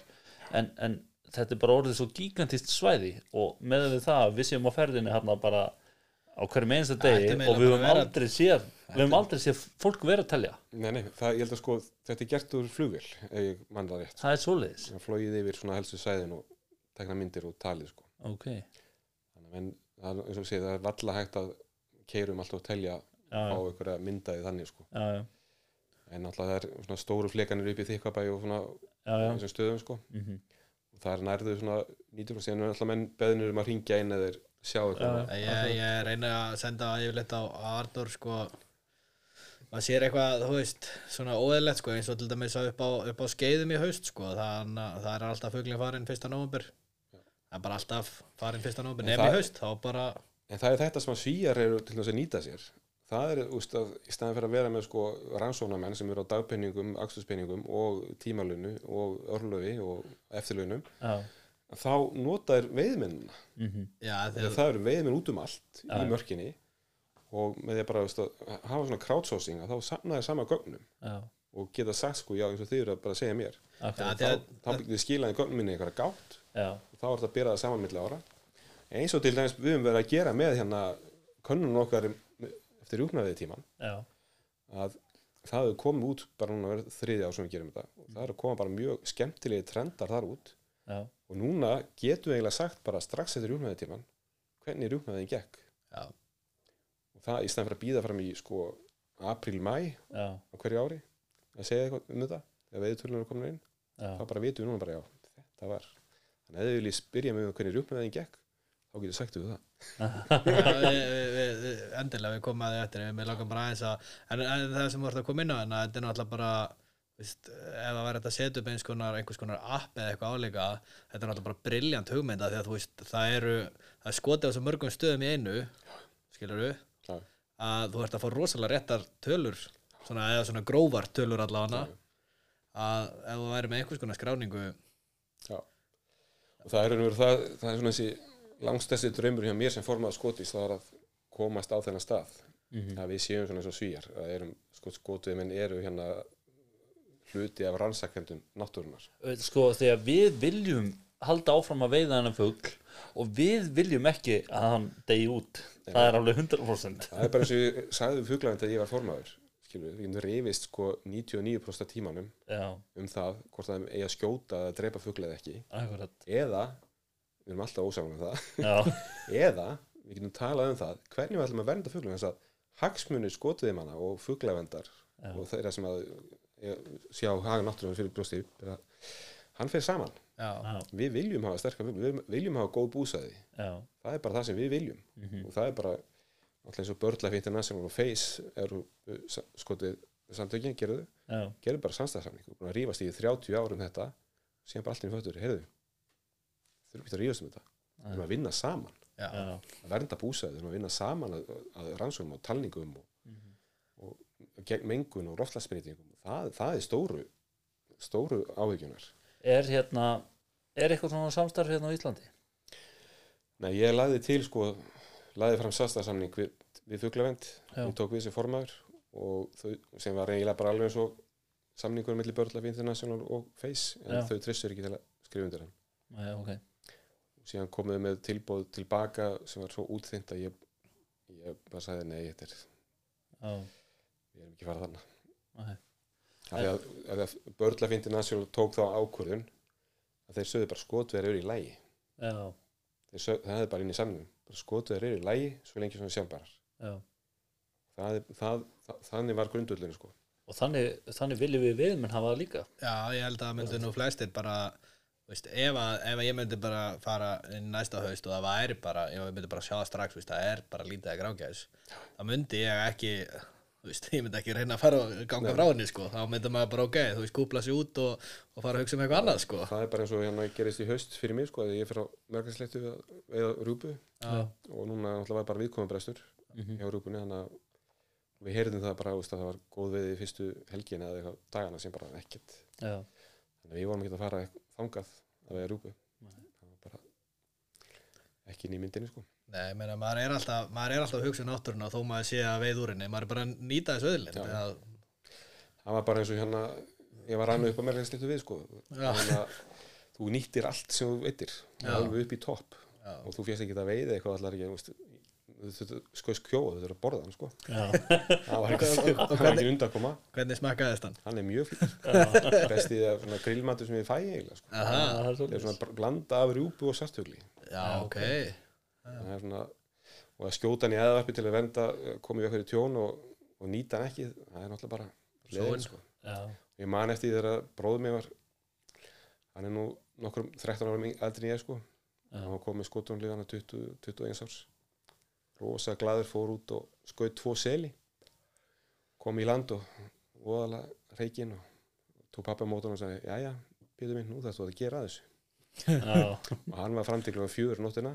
en, en þetta er bara orðið svo gigantist svæði og með við það að við séum á ferðinni hérna bara á hverjum einsta degi og við höfum að aldrei séð við höfum aldrei séð fólk vera að telja. Nei, nei, það, ég held að sko þetta er gert úr flugvél ef ég mann það rétt. Það er svoleiðis. Það flóið yfir svona helstu sæðin og tekna myndir og talið sko. Ok, að menn, það, eins og sé, það er valla hægt að keirum alltaf og telja já, á einhverja myndaði þannig sko. Já, já, en alltaf það er svona stóru flekanir upp í þykkabæ og svona já, já. þessum stöðum sko. Mm og það er nærðu svona 90% síðan er alltaf menn beðnir um að ringja inn eða sjá eitthvað. ég, ég reyna að senda yfirleitt á, á Arnur sko. Maður sér eitthvað, þú veist, svona óeðlegt sko, eins og til dæmis að upp á, upp á skeiðum í haust sko, það, það er alltaf fuglinn farin fyrsta nóvumber það er bara alltaf farin fyrsta nóvumber En nefn í haust, þá bara En það er þetta sem að svíjar eru til þess að nýta sér. Það er, úst, að í staðan fyrir að vera með sko rannsóknarmenn sem eru á dagpenningum, axturspenningum og tímalunu og örlöfi og eftirlunum, já. þá nota þær veiðmennina. Mm já, Þegar þegar, það eru veiðmenn út um allt Já. í mörkinni og með því að bara úst, að hafa svona crowdsourcing að þá samna þær sama gögnum já, og geta sagt sko, já eins og þið eru að bara segja mér. akkurat, Já, Þá, þá byrjuðu skilaði gögnum minni eitthvað gátt já, og þá er þetta að það saman milli ára. Eins og til dæmis við höfum verið að gera með hérna könnun okkar eftir rjúknaðið tíman já, að það hefur komið út bara núna verið þriðja ár sem við gerum þetta. Og það eru komið bara mjög skemmtilegi trendar þar út. Já, og núna getum við eiginlega sagt bara strax eftir rjúknaði tíman hvernig rjúknaðin gekk. Já, og það í stæðan fyrir að býða fram í sko apríl-mæ já, á hverju ári að segja eitthvað um þetta ef veiðutölunum er komin inn. Já, þá bara vitum við núna bara já, þetta var. Þannig að ef þið viljið spyrja mig um hvernig rjúknaðin gekk þá getur sagt við það endilega við komum að því eftir við langar bara aðeins að en, en það sem þú ert að koma inn á en þetta er náttúrulega bara veist, ef það væri að setja upp eins konar, einhvers konar app eða eitthvað áleika þetta er náttúrulega bara briljant hugmynda því að þú veist, það eru það er skotið á svo mörgum stöðum í einu skilur Já. að þú ert að fá rosalega réttar tölur svona, eða svona grófar tölur allavega að ef þú væri með einhvers konar skráningu Já. og það er, það, það er svona þessi langstæsti draumur hjá mér sem formaður skotis það er að komast á þennan stað. Mhm. að við séum svona eins og svíjar að erum, sko, skotuðið menn eru hérna hluti af rannsakendum náttúrunar sko þegar við viljum halda áfram að veiða hennar fugl og við viljum ekki að hann degi út það er alveg 100% það er bara eins og ég sagði fuglæðin þegar ég var formaður skilur, við reyfist sko 99% af tímanum já, um það hvort það eigi að skjóta eða drepa fuglæði ekki. Akkurat. Eða, við erum alltaf ósaman um það. Já, eða við getum talað um það hvernig við ætlum að vernda fuglum þess að hagsmunir skotiði manna og fuglavendar Já. og þeirra sem að e, sjá haga náttúrulega fyrir að hann fer saman. Já, við viljum hafa sterkar fugl, við viljum hafa góð búsæði já, það er bara það sem við viljum. Mhm, og það er bara alltaf eins og BirdLife International og Face eru sa- skotið samtökin, gerðu já, gerðu bara samstæðsamning og rífast í 30 árum þetta síðan bara allt inn í fötur, heyrðu þurfum ekki að rífast um þetta. Við erum að vinna saman. Já, að vernda búsæði, við erum að vinna saman að, að rannsóknum og talningum og, mhm, og gegn mengun og loftlagsbreytingum það, það er stóru stóru áhyggjunar er hérna er eitthvað svona samstarf hérna á Íslandi? Nei, ég lagði til sko lagði fram sastafsamning við, við fuglavend. Já. hún tók við þessi formaður og þau, sem var eiginlega bara alveg eins og samningur millir BirdLife International og Face en Já. þau tristur ekki til að skrifa undir hann. Já, ok, og síðan komuðu með tilbóð tilbaka sem var svo útþynt að ég, ég bara sagði nei, þetta er, já, við erum ekki að fara þarna. Ok af því að, af því að BirdLife International tók þá ákvörðun að þeir sögðu bara skotverð eru í lægi já, þeir sögðu, það er bara inn í samningum. Bara skotverð eru í lægi svo lengi svona sjálfbarar já. Það, er- það, það, þannig var grundullinu sko. Og þannig, þannig viljum við viðmenn hafa það líka. Já, ég held að það myndi nú flestir bara veist, ef, að, ef að ég myndi bara fara næsta haust og það væri bara ef ég myndi bara sjá það strax, veist, það er bara lítið að grángæðis, þá myndi ég ekki veist, ég myndi ekki reyna að fara og ganga frá henni, sko, þá myndi maður bara ok þú veist, kúpla sig út og, og fara að hugsa um eitthvað annað, sko. Það er bara eins og hérna gerist í haust fyrir mig sko ég fyrir á mörgarsleittu eða rúpu Já, og núna náttúrulega var bara viðkomabrestur Mhm. hjá rúpunni þannig að við heyrðum það bara að það var góð við í að vega rjúpu. Nei. það var bara ekki inn í myndinni sko. Nei, ég meina, maður er alltaf, maður er alltaf að hugsa um náttúruna þó maður sé að veið úr henni, maður er bara að nýta þessu öðlind Já. að, það var bara eins og hérna ég var rannu upp að mér slittu við sko. Að þú nýttir allt sem þú veitir alveg upp í topp. Og þú fjast ekki að veiða eitthvað allar ekki veist, þetta skoðist kjóð, þetta er að borða hann sko. Það var ekki, Og- og- og var ekki undarkoma hvernig smakkaðist hann? hann er mjög fín bestið er svona grillmatu sem ég fæ eiginlega sko. Það er svona blanda af rjúpu og sartugli já, ok. það er svona og að skjóta hann í eðavarpi til að venda komið við okkur í tjón og, og nýta hann ekki það er náttúrulega bara leðin sko. ég man eftir þegar bróður mér var hann er nú nokkur 13 ára eldri en ég sko. Já, hann var komið skotunlíf hann 20, 21 árs rosa glaður fór út og skaut tvo seli. Kom í land og voðalega reikinn og tók pappa mótan og sagði jæja, Pétur minn, nú þarfst þú að gera þessu. Og hann var fram til klokkan fjögur um nóttina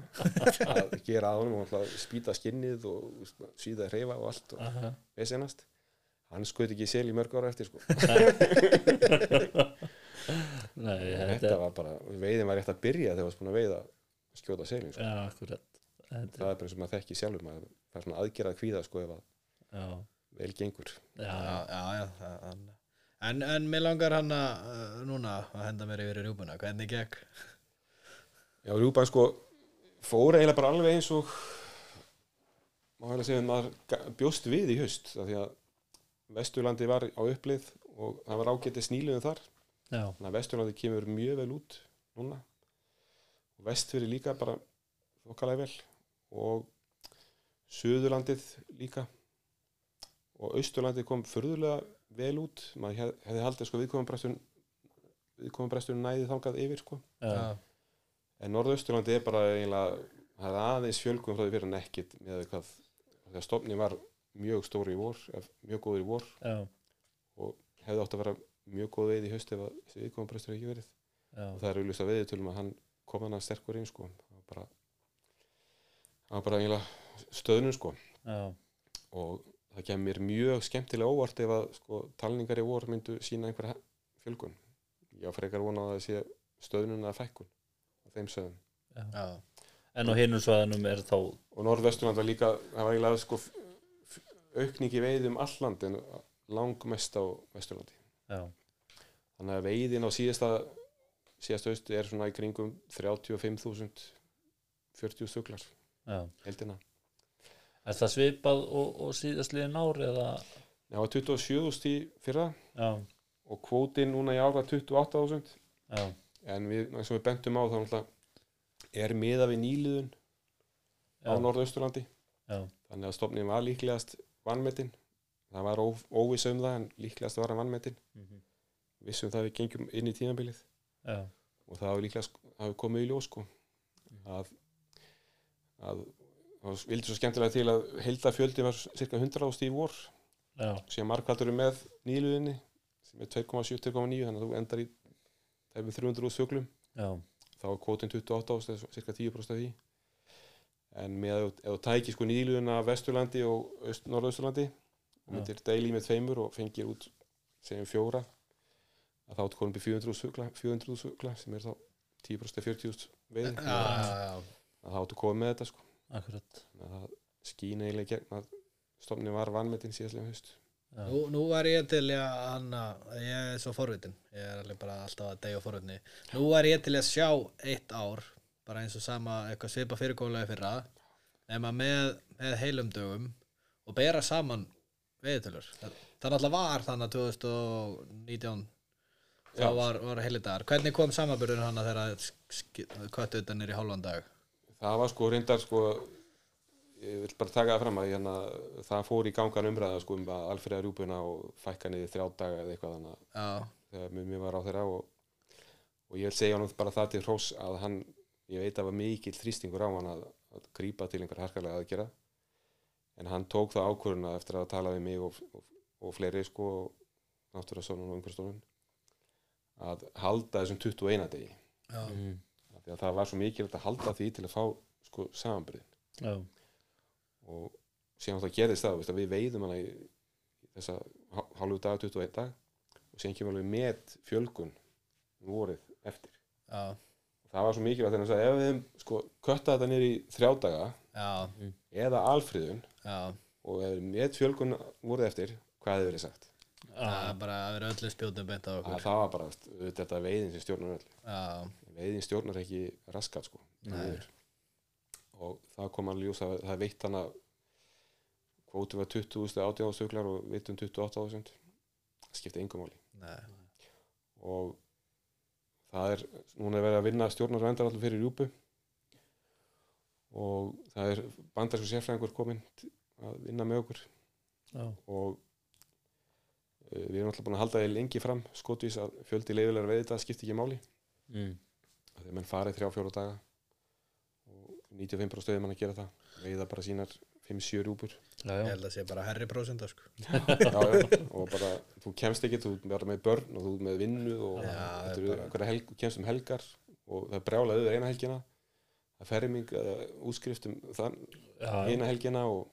að gera að honum og spýta skinnið og síða reyfa og allt og vesenast hann skaut ekki sel í mörg ára eftir sko. nei, þetta var bara, veiðin var rétt að byrja þegar það var búin að veiða skjóta selin sko. Það er bara og maður þekki sjálfur maður það er svona aðgerað kvíða sko ef að já, vel gengur. Já, Já, já, já það- En, en mér langar hann að uh, núna að henda mér yfir í rjúpuna, hvernig gekk? Já, rjúpan sko fór eiginlega bara alveg eins og má að segja að maður bjóst við í haust af því að Vesturlandi var á upplið og það var ágætið sníluðum þar. Já, þannig að Vesturlandi kemur mjög vel út núna. Og Vestfyrir líka bara þokkalega vel og Suðurlandið líka. Og Austurlandið kom furðulega vel út. Maður hef- hefði haldið sko viðkomum næði þangað yfir sko. Já, En Norðausturlandi er bara eiginlega, það er aðeins fjölgum frá því fyrir en ekkit með hvað, þegar stofni var mjög stóri í vor, mjög góður í vor. Já, og hefði átt að vera mjög góð veið í haust ef að þessi viðkomaprestur ekki verið. já, Og það er auðvitað veðið tölum að hann kom hann að sterkur inn sko, það var bara, það var bara eiginlega stöðnum sko. Já, og það kemur mjög skemmtilega óvart ef að sko talningar í vor myndu sína einhverja fjölgun. Já, frekar vona að það sé stöðnun eða fækkun á þeim sögum. Já, en á hinum svæðanum er þá og Norðvesturland var líka það var eiginlega sko f- f- aukning í veiðum all land en langmest á Vesturlandi. Já, þannig að veiðin á síðasta síðasta haustu er svona í kringum 35.000 40 stuglar já heldina er það svipað og, og síðastliðin ár eða, var 27.000 í fyrra. Já, og kvótin núna í ár var 28.000 já, en við, eins og við bentum á þá náttúrulega er miða við nýliðun á já, Norðausturlandi. Já, þannig að stofnin var líklegast vannmetin það var ó, óviss um það en líklegast var hann vannmetin mhm, vissum það við gengjum inn í tímabilið. Já, og það hafi líklega sk- hafi komið í ljós sko að, að það vildi svo skemmtilega til að heilda fjöldi var cirka 100 ást í vor. Já, sem markvaldur með nýluðinni sem er 2,7-2,9 þannig að þú endar í tæpum 300 úr söglum já, þá er kvotin 28 ást eða cirka 10% af því. En með að þú tækir sko nýluðina Vesturlandi og Norðausturlandi og myndir deili með tveimur og fengir út segjum fjóra að þá áttu konum upp í 400 sögla, 400 sögla sem er þá 10% af 40 veiði. Já, já, að þá áttu komið með þetta sko akkurat það skín eiginlega gegn að stofni var vannmetinn síðastlega haust já, Nú, nú var ég til að hann að ég er svo forvitin, ég er alveg bara alltaf að deyja forvitni. Nú var ég til að sjá eitt ár, bara eins og sama eitthvað svipa fyrirkólaði fyrra, nema með, með heilum dögum og bera saman veiðtölur. Það náttúrulega var þannig að 2019 þá var, var heilidagar. Hvernig kom samanbyrðun hann að þeirra kvöttu þetta nýr í hálfan dag? Það var sko reyndar sko ég vil bara taka það fram að hérna, það fór í gangan umræða sko um að alfriða rjúpuna og fækka niður þrjá daga eða eitthvað þannig að Já, þegar mjög mjög var á þeirra og, og ég vil segja hann bara það til hrós að hann, ég veit að var mikill þrýstingur á hann að, að grípa til einhver harkalega aðgera en hann tók það ákvöruna eftir að tala við mig og, og, og fleiri sko náttúrastofnun og umhverfstofnun að halda þessum 21 degi. Já, Af því að það var svo mikilvægt að halda því til að fá sko samanbyrðin já, og síðan það gerðist það veist, við veiðum hana í þessa há- hálfu dag, 21 dag og síðan kemur alveg met fjölgun vorið eftir. Já, það var svo mikilvægt þannig að ef við sko kötta þetta í þrjá daga já, eða alfriðun já. og ef með fjölgun voruð eftir hvað hefur verið sagt? Það er bara að vera öllu spjótum beint á okkur. Það var bara þetta veiðin sem stjórnar öll já, veiðin stjórnar ekki raskat sko og það kom alveg ljós að það veitt hana kvótu var 20.000 átjáð stöklar og veitum 28.000 það skipti engum máli. Nei, og það er núna er verið að vinna stjórnar og endar allir fyrir rjúpu og það er bandarsku sérfræðingur kominn t- að vinna með okkur. Já, og uh, við erum alltaf búin að halda því lengi fram. Skotvís að fjöldi leiðilegar veið þetta skipti ekki máli. Mm. Að menn farið þrjá fjóra daga og 95% stöðum mann að gera það. Veiða bara sínar 5-7 rúpur já, ég held að sé bara herri prósenda sko. já, já, og bara þú kemst ekki, þú bara með börn og þú ert með vinnu og Já, er bara- helg, kemst um helgar og það er brjálað yfir eina helgina. Það er ferming eða útskrift um þann eina helgina og,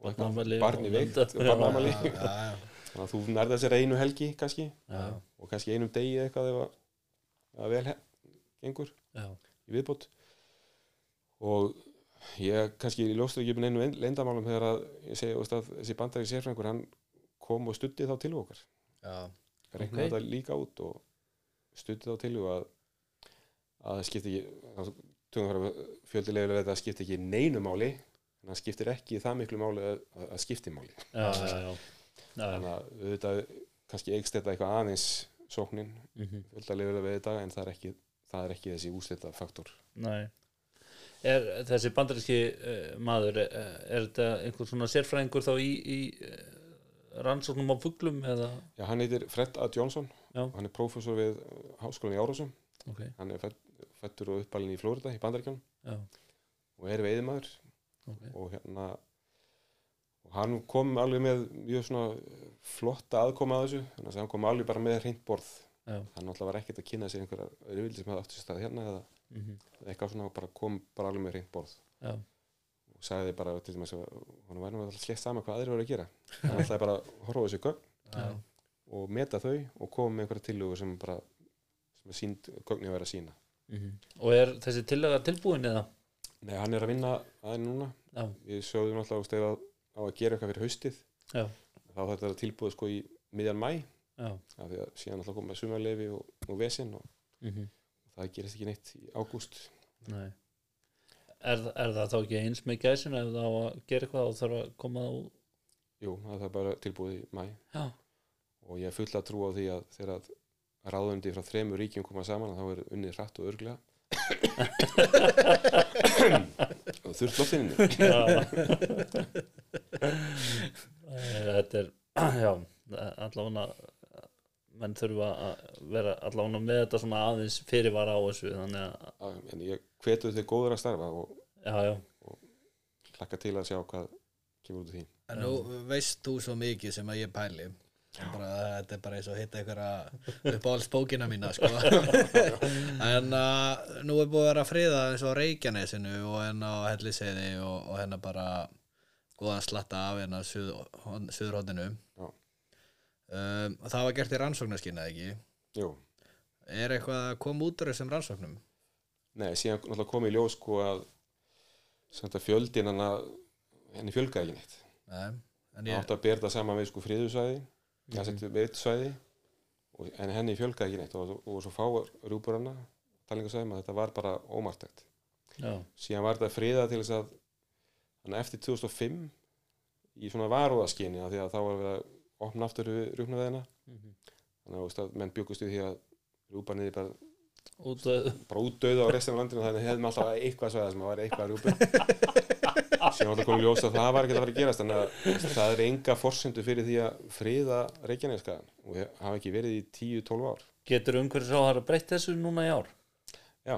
og Barnafmæli barni veikt og barnamali já, já, þannig að þú nærða sér einu helgi kannski. Já, og kannski einum degi eitthvað ef að, að vel he- gengur já, í viðbót. Og ég kannski ljóstur ekki með einu leyndamálum þegar að ég segi að þessi bandari sérfræðingur hann kom og stutti þá til okkar. Reiknaði Ok. þetta líka út og stutti þá til að að það skipti ekki fjöldilega þetta skipti ekki neinu máli en það skiptir ekki það miklu máli að, að, skipti máli. Já, já, þannig að auðvitað kannski eikst þetta eitthvað aðeins sóknin mhm, fjöldilega við þetta en það er ekki, það er ekki þessi úslita faktor nei. Er þessi bandaríski uh, maður, uh, er þetta einhver svona sérfræðingur þá í, í uh, rannsóknum á fuglum eða? Já, hann heitir Fred A. Johnson. Já. hann er prófessor við háskólan í Árásum Ok, hann er fætt, fættur og uppalinn í Flórida í Bandaríkjunum. Já, og er veiðimaður. Ok, og hérna og hann kom alveg með mjög svona flotta aðkoma að þessu. Þannig að hann kom alveg bara með hreint borð hann náttúrulega var ekkert að kynna sér einhverja reyvildi sem hefði átt sér stað hérna eða mhm, eitthvað svona og bara kom bara alveg með hreint borð. Já, og sagði bara til dæmis að hann nú alltaf slett sama hvað aðrir voru að gera. Hann ætlaði bara að horfa á þessu gögn já, og meta þau og koma með einhverja tillögur sem bara sem er sínd gögni að vera að sína mhm. Og er þessi tillega tilbúin eða? Nei, hann er að vinna aðeins núna. Já, við sjóðum alltaf á að gera eitthvað fyrir haustið. Þá þetta er tilbúið sko í miðjan mæ af því að síðan alltaf koma sumarlefi og, og vesinn og mhm, það gerist ekki neitt í ágúst. Nei. Er, er það þá ekki eins með gæsin ef það á að gera eitthvað og þarf að koma á Jú, það er bara tilbúið í mæ Já, og ég er full að trúa á því að þegar að ráðundi frá þremur ríkjum koma saman þá er unnið hratt og örglega og þurft loftinni þetta er já, allavega menn þurfa að vera allavega með þetta svona aðeins fyrirvara á þessu þannig að, en ég hvetu þau góður að starfa og já, já, hlakka til að sjá hvað kemur út af því. En nú veist þú svo mikið sem að ég pæli. Bara, Þetta er bara eins og að hitta einhverja upp á alls bókina mína sko. En uh, nú er búið að vera að friða eins og Reykjanesinu og hérna á Helliseiði og, og hérna bara góðan slatta af hérna suðurhóttinu Já. Um, það var gert í rannsóknarskina ekki? Jú, Er eitthvað að koma út úr þessum rannsóknum? nei, síðan náttúrulega kom í ljós sko að að fjöldin hann að henni fjölgaði ekki neitt. Það ég, átti að bera það saman við sko friðusvæði það settu veitsvæði og- en henni fjölgaði ekki neitt. Og, og svo fáar rúpur hana talingasvæðum að þetta var bara ómartækt já, síðan var þetta friða til þess að að eftir 2005 í svona varúðaskyni af því að þá var við að opna aftur rúpnaveðina mhm. þannig að, menn byggust við því að rúparniði bara, bara útdauða á restina af landinu þannig hefðum alltaf eitthvað svæða sem að var eitthvað rúpur síðan það komið ljós að það var ekki að fara að gerast þannig að það er enga forsendu fyrir því að friða Reykjaneskaðan og hafa ekki verið í 10-12 ár. Getur umhverfis á að breytt þessu núna í ár? Já,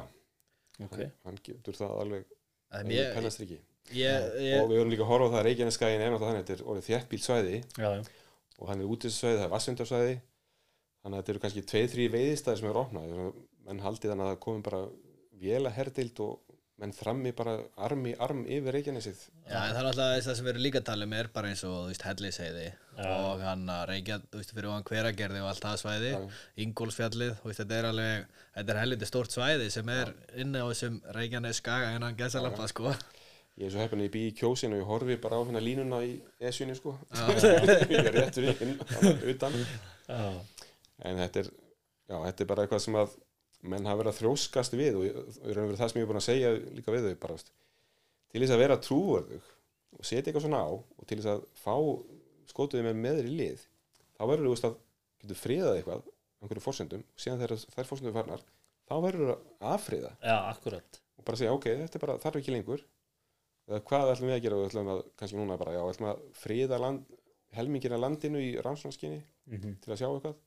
ok, hann getur það alveg en alveg ég, pennast ekki. ég, og við vorum líka að horfa á það að Reykjaneskaðin er er orðið þjættbíl svæði já, já, og hann er útisvæði, það er vassvindarsvæði þannig að þetta eru kannski tvei, þrý veiðistæðir sem eru opnað menn haldið þannig að það komum bara vélaherdild og menn þrammi bara arm í arm yfir Reykjanesið. Já, en það er alltaf þess að sem við erum líka að tala um er bara eins og, þú veist, helliseiði og hann að reykja, þú veist, fyrir hann hveragerði og allt það svæði, Ingólfsfjallið, þú veist, þetta er alveg, þetta er helviti stórt svæði sem er inni á þessum reykjanes skaga innan gæsalappa, sko. Ég er svo heppin að ég bý í kjósinu og ég horfi bara á hérna línuna í esjunni sko. Ég er réttur í inn þarna utan. En þetta er, já, þetta er bara eitthvað sem að menn hafa verið að þróskast við og, og það sem ég er búin að segja líka við þau bara, til þess að vera trúverðug og setja eitthvað svona á og til þess að fá skotuði með meður í lið þá verður þú veist að getur friðað eitthvað einhverju fórsendum og síðan þegar þær fórsendum farnar þá verður þú að afriða. Já, akkurat. Og bara segja ok, þetta er bara, þarf ekki lengur hvað ætlum við að gera? Og ætlum að, kannski núna bara, já, ætlum að friða land, helmingina landinu í rannsóknarskinni mm til að sjá eitthvað.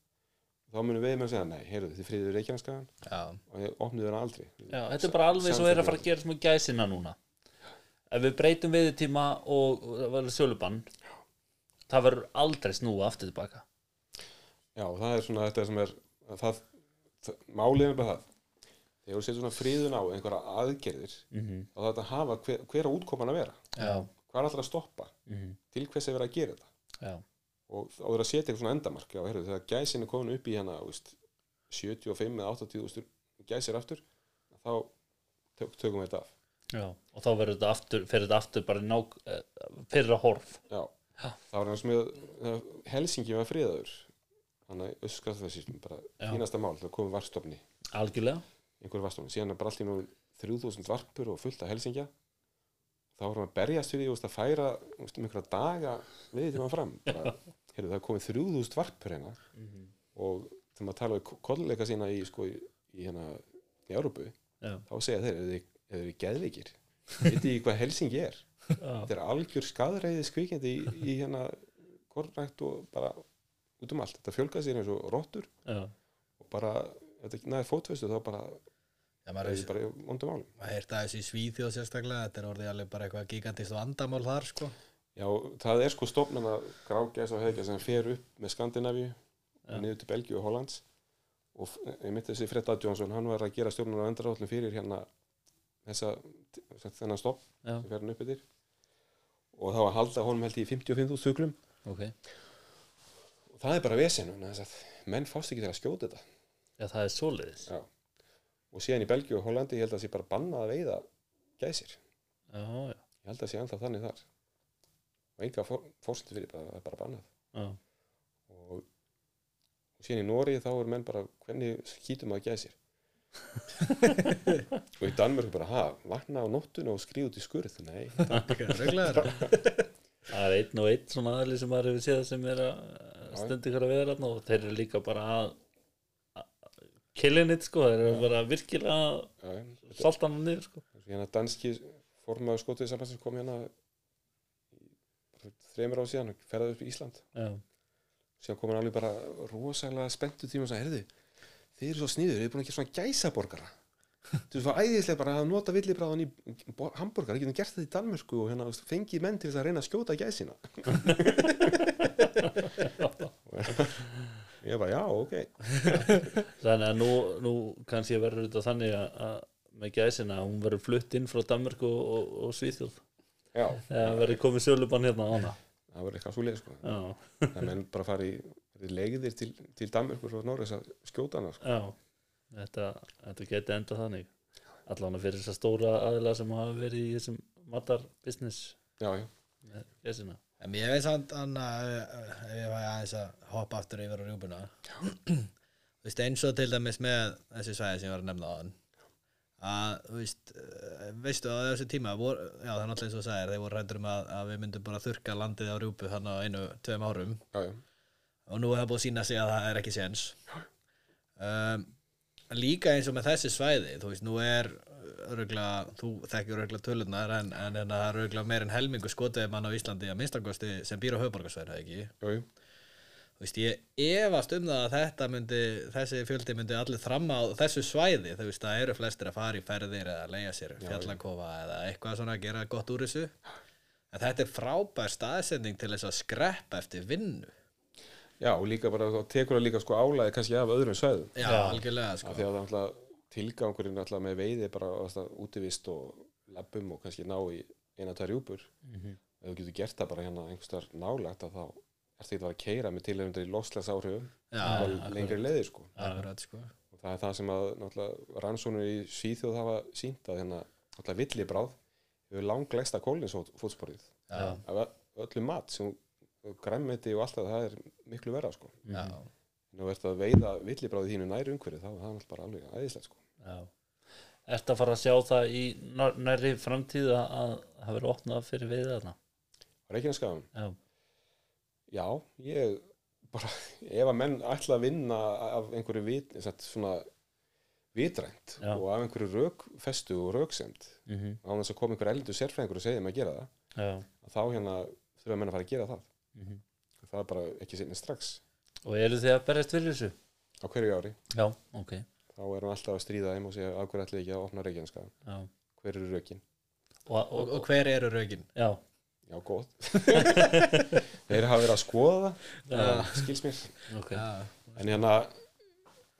Þá munum við með að segja, nei, heyrðu, þið friður Reykjaneskagan Já, og ég opnuðu hana aldrei. Já, þetta er bara alveg svo er að fara að gera með gæsina núna. Ef við breytum viðtíma og og það verður sölubann það verður aldrei snúa aftur tilbaka Já, og það er svona þetta sem er að það, það, málið er bara það þegar þú setur svona friðun á einhverja aðgerðir mm þá það að hafa hver, hver að útkoman að vera. Já, hvað er alltaf að stoppa, mm til hvers er verið að gera þetta? Já, og þá er að setja eitthvað svona endamark já, heyrðu, þegar gæsin er komin upp í þú veist, 75 eða 80 úrstur gæsir aftur þá tök, tökum við þetta af. Já og þá verður þetta aftur, þetta aftur bara ná, fyrra horf. Já, Já. það var eins með þegar Helsingi var friðaður. Þannig að þessi bara Já. fínasta mál, það komið varstofni algjörlega einhver varstofni, síðan er bara allt í nú 3000 varpur og fullt af Helsingja. Þá vorum við að berjast fyrir því að færa um einhverja daga við því maður fram. Bara, heyrðu, það er komið 3000 varpur hérna. Mhm. og þegar maður tala við kollega sína í, sko, í, í hérna í Európu, Já, þá segja þeir eða þeir eru geðvikir veit ég hvað Helsingi er? Þetta er algjör skadreiði skvikindi í, í hérna kornrækt og bara út um allt, þetta fjölgað sér eins og rottur. Já, og bara, þetta næði fótvestu þá bara, já það er bara vondum málum maður heyrta þessi í Svíþjóð sérstaklega, þetta er orðið alveg bara eitthvað gigantist vandamál þar, sko. Já, það er sko stofnana grágæs og heiðgæs sem fer upp með Skandinavíu Já. niður til Belgíu og Hollands. Og ég myndi þessi Fred Adjónsson hann var að gera stjórnuna á endarállum fyrir hérna þessa, þennan stopp já, sem fer hann upp yfir og það var að halda honum held í 55.000 fuglum ok. Og það er bara vesenu að menn fást ekki til að skjóta þetta Já, það er svoleiðis. Já. og síðan í Belgíu og Hollandi ég held að það sé bara bannað að veiða gæsir. Já, já, ég held að það sé ennþá þannig þar. Og enga fórstuð fyrir það er bara bannað. Já, og, og síðan í Nóri þá er menn bara hvernig skýtum að gæsir? Og í Danmörku bara ha, vakna á nóttuna og skrifa út í skurð? Nei, það. Er einn og einn svona aðli sem maður hefur séð sem er að stundi vera þarna og þeir eru líka bara að killing it sko, þeir eru bara virkilega að já, þetta- salta hann niður sko. Hérna danski formaður skotuði sambandsins kom hérna þreymur á síðan og ferðaði upp í Ísland. Já, síðan kom hann alveg bara rosalega spenntu tíma og sagði, heyrðu, þið eru svo sniður þið eru búin að gera svona gæsaborgara. Þú veist, það var æðislega bara að nota villibráðan í bo- hamborgara, getum gert þetta í Danmörku og hérna fengið menn til þess að reyna að skjóta gæsina ég bara, já, ok. Þannig að nú, nú kannski verður þetta þannig að, að með gæsina að hún verður flutt inn frá Danmörku og, og, og Svíþjóð. Eða verður komið sölubann hérna á hana. Það var eitthvað svo leið sko. Já, það menn bara fari í leiðir til, til Danmörkur og Norris að skjóta hana sko. já. Þetta, þetta geti enda þannig. Allan fyrir þess að stóra aðila sem hafa verið í þessum matarbusiness já, já, með gæsina En ég veist samt Anna, ef ef ég væri aðeins að hoppa aftur yfir á rjúbuna Þú veist eins og til dæmis með þessi svæði sem ég var að nefna á hann að, þú veist, eh, veistu á þessu tíma vor, já það er náttúrulega eins og þú sagðir þeir voru rættur um að, að við myndum bara þurka landið á rjúbu hann á einu, tveim árum. Já, já. og nú er það búið að sína sig að það er ekki séns. Um, líka eins og með þessi svæði þú veist, nú er öruglega, þú þekkir öruglega tölunar en, en, en það er öruglega meir en helmingu skotið mann á Íslandi að minnstakosti sem býr á höfborgarsvæði, það ekki? Jú, jú. þú veist, ég efast um það að þetta myndi, þessi fjöldi myndi allir þramma á þessu svæði, þú veist, það eru flestir að fara í ferðir eða leia sér fjallakofa eða eitthvað svona að gera gott úr þessu. En þetta er frábær staðsending til þess að skreppa eftir vinnu. Já, og líka bara þá tekur það líka sko álæði kannski af öðrum sveðum já, Já. algjörlega, sko. Af því að það er alltaf tilgangurinn alltaf með veiði bara alltaf útivist og labbum og kannski ná í eina, tvær rjúpur. Mhm. ef þú getur gert það bara hérna einhverstaðar nálægt að þá ertu ekki að vera að keira með tilhörundir í Já, akkurat. lengri leiðir sko. Sko. Og það er það sem að rannsónur í Svíþjóð hafa sínt að hérna náttúrulega villibráð hefur langlegsta kólinsfótsporið af öllu mat sem græmmeti og allt það, það er miklu verra sko. Já, nú ert að veiða villibráði þínu næri umhverju þá er það náttúrulega bara alveg æðislegt sko Já. Ertu að fara að sjá það í nær- nærri framtíð að að það verður opnað fyrir við þarna? Reykjaneskaðum, Já, já, ég bara, ef að menn ætla að vinna af einhverju vit, svona vitrænt Já. og af einhverju rökfestu og röksemd mm á þess að koma einhver eldur sérfræðingur og segja þeim að gera það já. þá hérna þurfa menn að fara að gera það mhm. það er bara ekki sinni strax Og eru þið að berjast fyrir þessu? á hverju ári Já, ok þá er hann alltaf að stríða þeim og segja af hverju ætla ekki að opna Reykjaneskaðum Já, hver eru rökin? og, og, og, hver eru rökin? já, Já, góð Þeir hafa verið að skoða það. Já. skils mér. Ok. Já, en hérna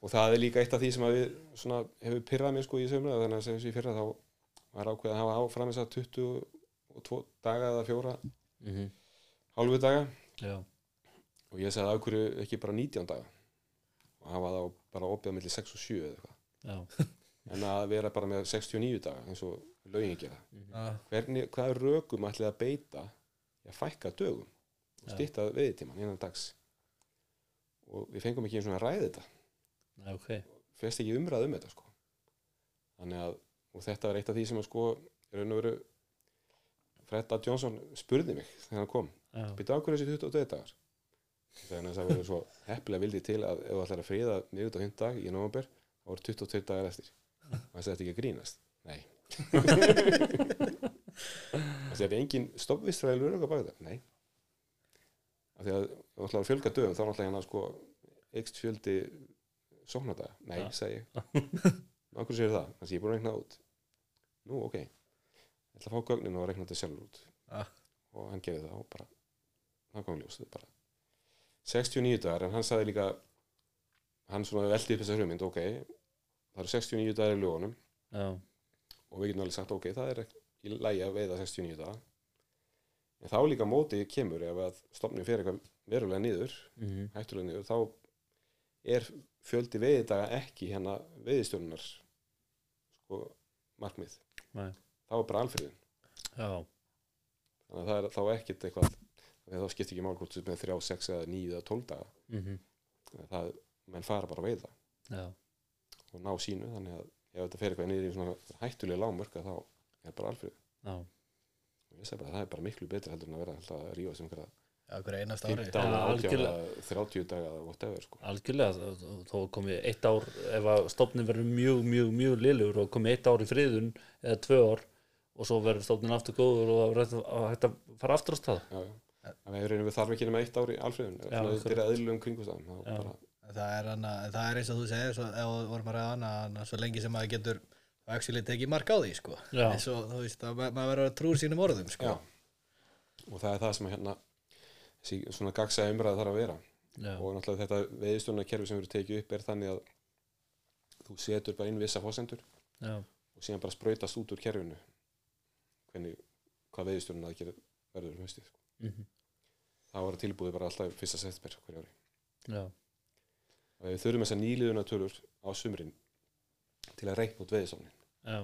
og það er líka eitt af því sem að við svona, hefur pyrrað mér sko í sömra þannig að þessu í fyrra þá var ákveð að hafa áfram þess að 22 daga eða fjóra mm hálfu daga. Já, og ég sagði af hverju ekki bara 19 daga? Og hafa þá bara opið á milli 6 og 7 eða eitthvað. Já, en að vera bara með 69 daga eins og lögin gera. Já, Hvernig, hvað rökum ætlið að beita að fækka dögum og stýtta veiðtíman innan dags? Og við fengum ekki eins og að ræða þetta. Já, ok. Fyrst ekki umræð um þetta sko. þannig að og þetta var eitt af því sem að sko í raun og veru Fredda Johnson spurði mig þegar hann kom. Byrja ákveður þessi 22 dagar þannig að það verður svo heppilega vildi til að ef þú ætlar að friða miður og dag í november þá voru 22 dagar eftir. Og það þetta ekki að grínast. Nei. Það er engin stoppvistræðilur örug að baka þetta. Nei. Af því að þú ætlar að fjölga dögum þá er náttúrulega hérna sko ekst fjöldi sóknadaga, nei, Ja. segi okkur sér það, þannig að ég er búin að reikna það út. Nú, ok. Ég ætla að fá gögnin og reikna þetta sjálfur út. Já. og hann gerði það og bara það kom ljós, þetta er bara 69 dagar, en hann sagði líka hann svona veldi upp þessa hugmynd ok, það eru 69 dagar í lögunum já, og við getum alveg sagt ok, það er í lægi að veiða 69 daga. En þá líka mótið kemur ef að stofnum fyrir eitthvað verulega niður mhm, hættulega niður, þá er fjöldi veiðdaga ekki hérna veiðistjónunar sko markmið. Nei. þá er bara alfriðin já, þannig að það er þá ekkert eitthvað þá skiptir ekki mál hvort þú ert með 3, 6 eða 9 eða 12 daga. Mhm, Þannig að það, menn fara bara að veiða. Já, og ná sínu þannig að ef þetta fer eitthvað niður í svona hættulega lágmörk að þá er bara alfrið já, og ég segi bara að það er bara miklu betur heldur en að vera alltaf að rífa sem einhverja einast ári. 15, Já, 18, algjörlega. 30 daga eða whatever sko. algjörlega þó komið eitt ár ef að stofnin verður mjög, mjög, mjög liðlegur og komið eitt ár í friðun eða tvö ár og svo verður stofnin aftur góður og það verður hægt að fara aftur á stað. Já, já. Við reynum við þarf ekki nema eitt ár í alfriðun Já, þetta er eðlum kringustafn þá Já. bara það er, það er eins og þú segir svo, að hana svo lengi sem maður getur actually tekið mark á því sko. Eins og þú veist að ma- maður verður að trúr sínum orðum sko. Já. og það er það sem að hérna þessi svona gagsa umræða þarf að vera já, og náttúrulega þetta veiðstjóna kerfi sem við erum tekið upp er þannig að þú setur bara inn vissa fósendur já, og síðan bara sprautast út úr kerfinu hvernig, hvað gerir verður um haustið sko. mhm, það var tilbúið bara alltaf fyrsta september hverju ári. Já, og við þurfum þessar nýliðuna tölur á sumrin til að reikna út veiðstofnin já.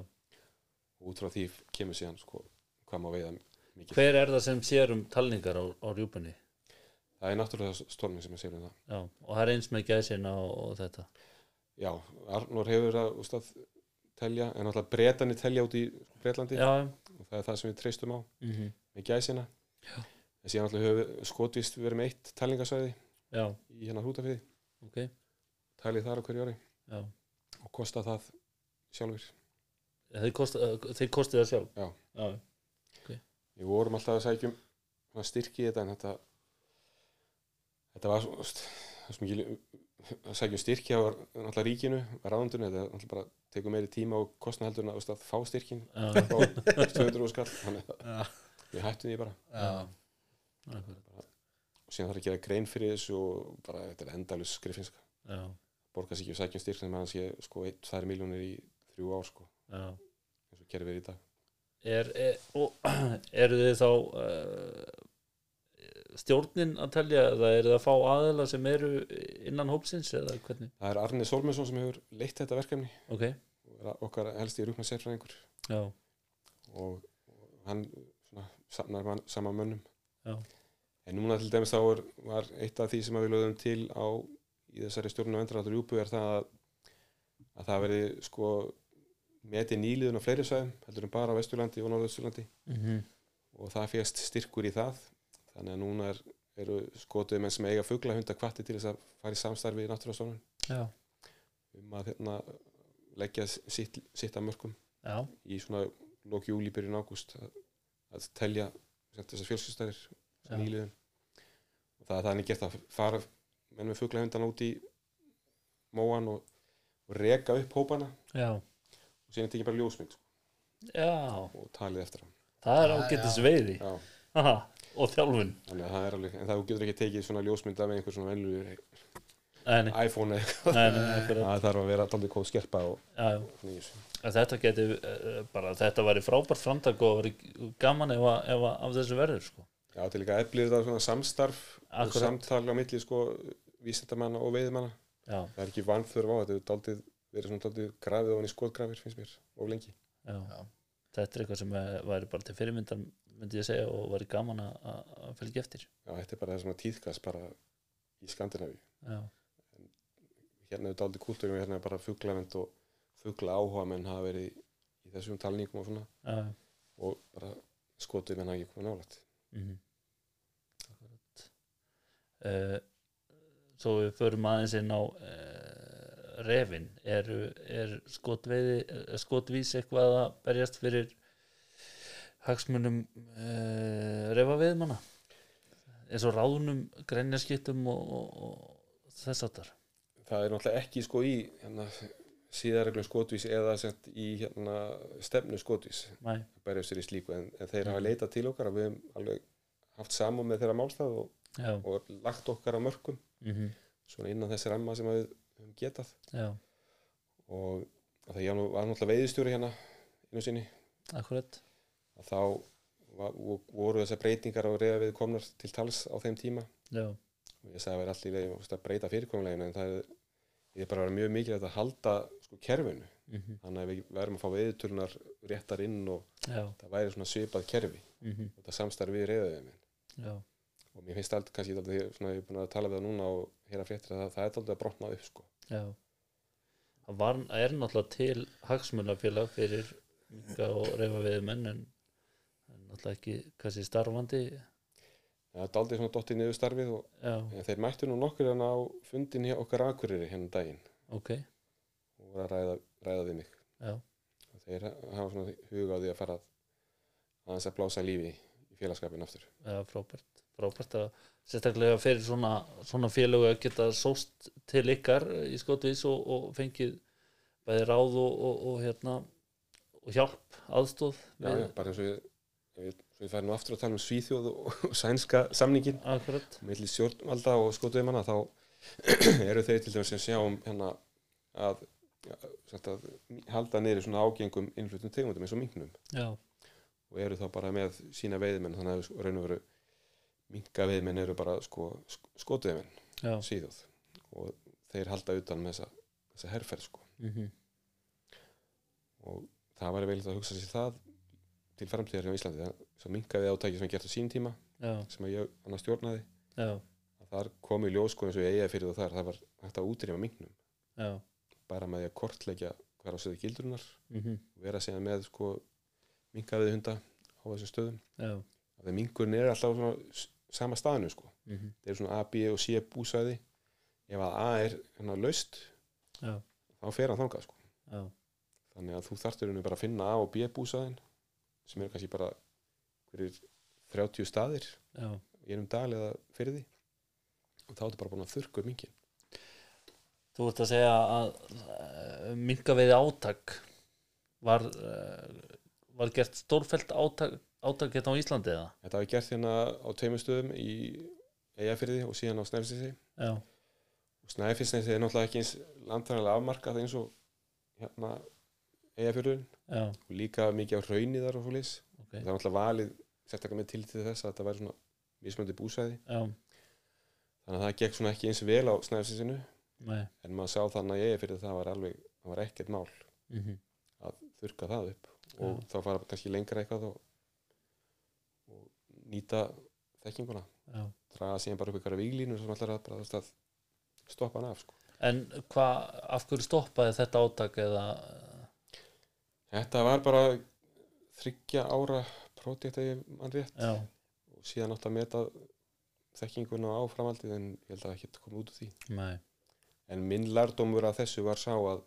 Og út frá því kemur síðan sko, hvað má veiða mikið. Hver er það sem sér um talningar á, á rjúpunni? Það er náttúrulega stormin sem að segja um það. Já, og það er eins með gæsina og, og þetta. Já, Arnór hefur að ústað, telja, en náttúrulega bretanir telja út í Bretlandi. Já, og það er það sem við treystum á mhm, með gæsina. Já. En síðan náttúrulega höfum við skotvist verið með eitt talningasvæði já, í hérna hrútafiði, ok. Talið þar á hverju ári. Já, og kosta það sjálfur þeir, kosta, þeir kostið það sjálf? Já. já, Við vorum alltaf að sækjum svona styrki í þetta en þetta þetta var er að sækjum styrki á náttúrulega ríkinu, ráðundinu, þetta náttúrulega bara tekur meiri tíma og kostna heldur en að, að fá styrkin fá 200 skall þannig að við hættum því bara. Já, og síðan þarf að gera grein fyrir þessu og bara þetta er endalus skrifinska já, borga sér ekki að sækja styrk sem hann sé sko 1-2 miljónir í þrjú ár sko. Eins og kerfið er í dag. Er, er, og, eru þið þá uh, stjórnin að telja eða eru það að fá aðeila sem eru innan hópsins eða hvernig? Það er Arni Solmensson sem hefur leitt þetta verkefni. Ok, og er okkar helst í rúkna sérfræðingur já, og, og hann svona, samnar man, sama mönnum Já. en núna til dæmis þá er, var eitt af því sem við lögðum til á í þessari stjórnum endranáttur júbu er það að, að það verði sko metið nýliðun á fleiri svæðum heldur en bara á Vesturlandi og Norðausturlandi. Mm og það fégst styrkur í það. Þannig að núna er, eru skotuð menn sem eiga fuglahunda kvatti til þess að fara í samstarfi í náttúrastofnun um að hérna, leggja sitt, sitt að mörgum í svona lók júli byrjun ágúst að, að telja þessar fjölskustærir Já. sem nýliðun. Og það er þannig gert að fara menn með fuglahundan út í móan og, og reka upp hópana. Já, og síðan tekja bara ljósmynd sko, já. Og talið eftir hann. Það er ágættis veiði. Og þjálfun. Að það er alveg en það getur ekki tekið svona ljósmynda með einhver svona nei, iPhone eitthvað nei, nei, akkurat. það þarf að vera daldið kóð skerpa og þetta geti uh, bara þetta væri frábært framtak og væri gaman ef, að, ef að af þessu verður sko. Já, til líka eflir þetta svona samstarf og Akkurat. samtal á milli sko vísindamanna og veiðimanna já, það er ekki vanþörf á þetta er verið svona daldið grafið ofan í skotgrafir finnst mér of lengi já. Já. þetta er eitthvað sem eh, væri bara til fyrirmyndar myndi ég segja og væri gaman að, fylgja eftir Já, þetta er bara það sem að tíðkast bara í Skandinavíu já, hérna er daldið kúltúrum hérna er bara fuglavend og fugla áhuga menn hafa verið í, í þessum talningum og svona. Já, og bara skotuð menn hafa ekki komið nálægt. Mm Akkurat. Uh, Svo við förum aðeins inn á uh, refin er, er skotveiði er skotvís eitthvað að berjast fyrir hagsmunum uh, refaveiðmanna eins og ráðunum grænjaskiptum og, og, og þess að þar það er náttúrulega ekki sko í hérna, síðarreglum skotvís eða sent í hérna, stefnu skotvís. Nei, berjast sér í slíku en, en þeir Mhm. hafa leitað til okkar að við hefum alveg haft samum með þeirra málstað og, og lagt okkar á mörkum. Mm svona innan þessi ramma sem að við höfum getað. Já, og að það ég var náttúrulega veiðistjóri hérna innu sinni. Akkurat. Að þá var, voru þessar breytingar á reyða við komnar til tals á þeim tíma. Já, og ég sagði að vera allir leið að breyta fyrirkomleginu en það er, ég er bara mjög mikilvægt að halda sko kerfinu. Mm þannig að við verðum að fá veiðuturnar réttar inn og já, það væri svona svipað kerfi. Mm og það samstarfi við reyðaðið já, og mér finnst alltaf kannski alltaf, svona, ég er búin að tala við það núna og heyra fréttir að það, það er alltaf að brotna upp sko. það var, er náttúrulega til hagsmunafélag fyrir og reyfa við menn en, en náttúrulega ekki kannski starfandi það er aldrei svona dottið niður starfið og en þeir mættu nú nokkur hérna á fundin hjá okkar akureyri hérna um daginn. Ok, og voru að ræða, ræða við mig. Þeir hafa svona huga á því að fara að aðeins að blása lífi í félagskapin aftur. Já, frábært. Frábært að sérstaklega fyrir svona, svona félög að geta sóst til ykkar í skotvís og, og fengið bæði ráð og, og, og hérna og hjálp, aðstóð já, já, bara eins og ég, ég, ég færi nú aftur að tala um Svíþjóð og, sænska samningin akkurat, milli stjórnvalda og skotuðumanna þá eru þeir til dæmis sem sjá um hérna að, ja, að halda niður svona ágengum innflutum tegundum eins og minknum. Já, og eru þá bara með sína veiðmenn þannig að raun og veru minka veiðmenn eru bara sko, skotuðumenn já. Síðjóð og þeir halda utan með þessa, þessa herferð sko. Mm og það væri veilið að hugsa sér það til framtíðar hjá Íslandi það minkaði átæki sem er gert á sín tíma já, sem að ég annars stjórnaði. Já, að þar komi ljós sko eins og ég eiga fyrir það þar það var hægt að útrýma minknum já. Bara með því að kortleggja hver á stöðu gildrunar mm og vera síðan með sko minkaðið hunda á þessum stöðum. Að minkurinn er alltaf svona sama staðinu sko. Mm þeir eru svona A, B og C búsvæði. Ef að A er hérna laust þá fer hann þangað sko. Þannig að þú þarftur henni bara að finna A og B búsvæðin sem eru kannski bara hverjir 30 staðir já. í einum dal eða fyrir því. Og þá ertu bara búin að þurrka upp minkin Þú ert að segja að uh, minga veiði átak var, uh, var gert stórfælt átak, átak hérna á Íslandi eða? þetta hafi gert hérna á tveimur stöðum í Eyjafyrði og síðan á Snæfisnesi og Snæfisnesi er náttúrulega ekki eins landfæralega afmarkað eins og hérna eigafjörðun já, og líka mikið á raunni þar og svo leys ok. Það var alltaf valið sérstaklega með til til þess að þetta væri svona mismöndi búsæði já, þannig að það gekk svona ekki eins vel á snæfsinsinu nei. En maður sá þannig að fyrir það var alveg það var ekkert mál mhm, að þurka það upp. Og Já. þá fara kannski lengra eitthvað og, og nýta þekkinguna. Draga síðan bara upp ykkur sem allar að, bara, þú veist, að stoppa hann af sko. En hvað, af hverju stoppaði þetta átak eða, þetta var bara þryggja ára pródíkt að ég mann rétt. Já, og síðan átt að meta þekkinguna á framhaldið en ég held að ekki koma út úr því. Nei, en minn lærdómur af þessu var sá að,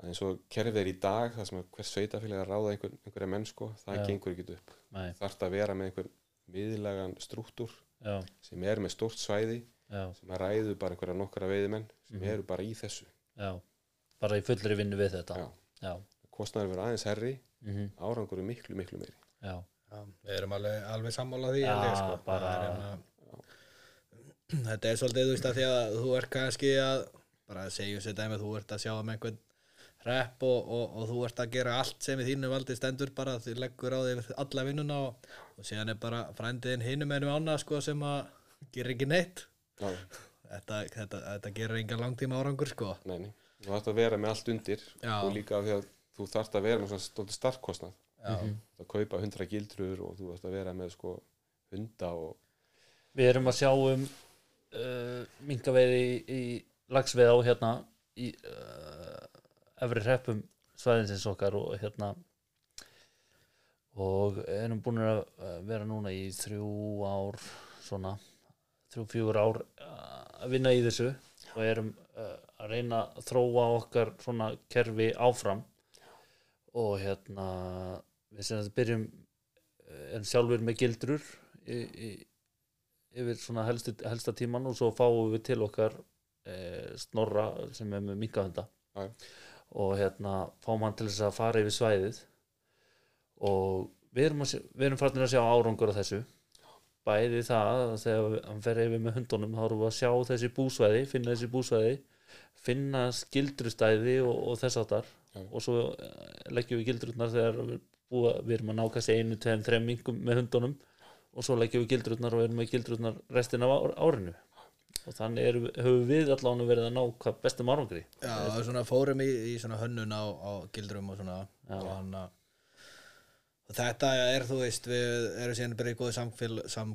að eins og kerfið er í dag það sem að hver sveitafélag að ráða einhver, einhverja mennsko, það Já. gengur ekki upp. Þarf að vera með einhver miðlagan struktúr já, sem er með stórt svæði sem að ræðu bara einhverja nokkra veiðimenn sem Mhm. eru bara í þessu. Bara í fullri vinnu við þetta. Já. Kostnæður verið aðeins herri, mhm, árangur er miklu miklu meiri já, Já, við erum alveg, alveg sammála því Já, ég, sko. bara- er hérna- þetta er svolítið þú veist að því að þú ert kannski að bara segjum sér dæmi að þú ert að sjá um einhvern rep og, og, og þú ert að gera allt sem í þínu valdi stendur bara því leggur á því alla vinnuna og, og síðan er bara frændiðin hinum ennum ána sko sem að gera ekki neitt Já, þetta, þetta, þetta gerir engan langtíma árangur sko nei, nei. þú þarft að vera með allt undir Já. og líka af því að þú þarft að vera með svona stótið starkkostnað Já, að kaupa 100 gildrur og þú þarft að vera með sko hunda og Við erum að sjá um uh, minkaveiði í, í lagsveið á hérna í uh, efri hreppum svæðinsins okkar og hérna og erum búin að vera núna í þrjú ár svona þrjú, fjögur ár uh, að vinna í þessu og erum uh, að reyna að þróa okkar svona kerfi áfram og hérna við sem þetta byrjum uh, en sjálfur með gildrur í, í, yfir svona helstu, helsta tíman og svo fáum við til okkar e, snorra sem er með minkahunda. Já. og hérna fáum hann til þess að fara yfir svæðið. Og við erum, erum farin að sjá árangur af þessu. Bæði það að þegar hann fer yfir með hundunum þá erum við að sjá þessi búsvæði finna þessi búsvæði finna skildrustæði og, og þess áttar Já. og svo eh, leggjum við gildrurnar þegar við, búa, við erum að nákast einu, tveim, þreim minkum með hundunum. Og svo leggjum við gildrurnar og erum með gildrurnar restin af ár, árinu. Og þannig við- höfum við allan verið að ná bestum árangri. Já, það er svona fórum í, í svona hönnun á, á gildrum og svona. Og, hann, og þetta er þú veist við erum síðan bara í góðu sam,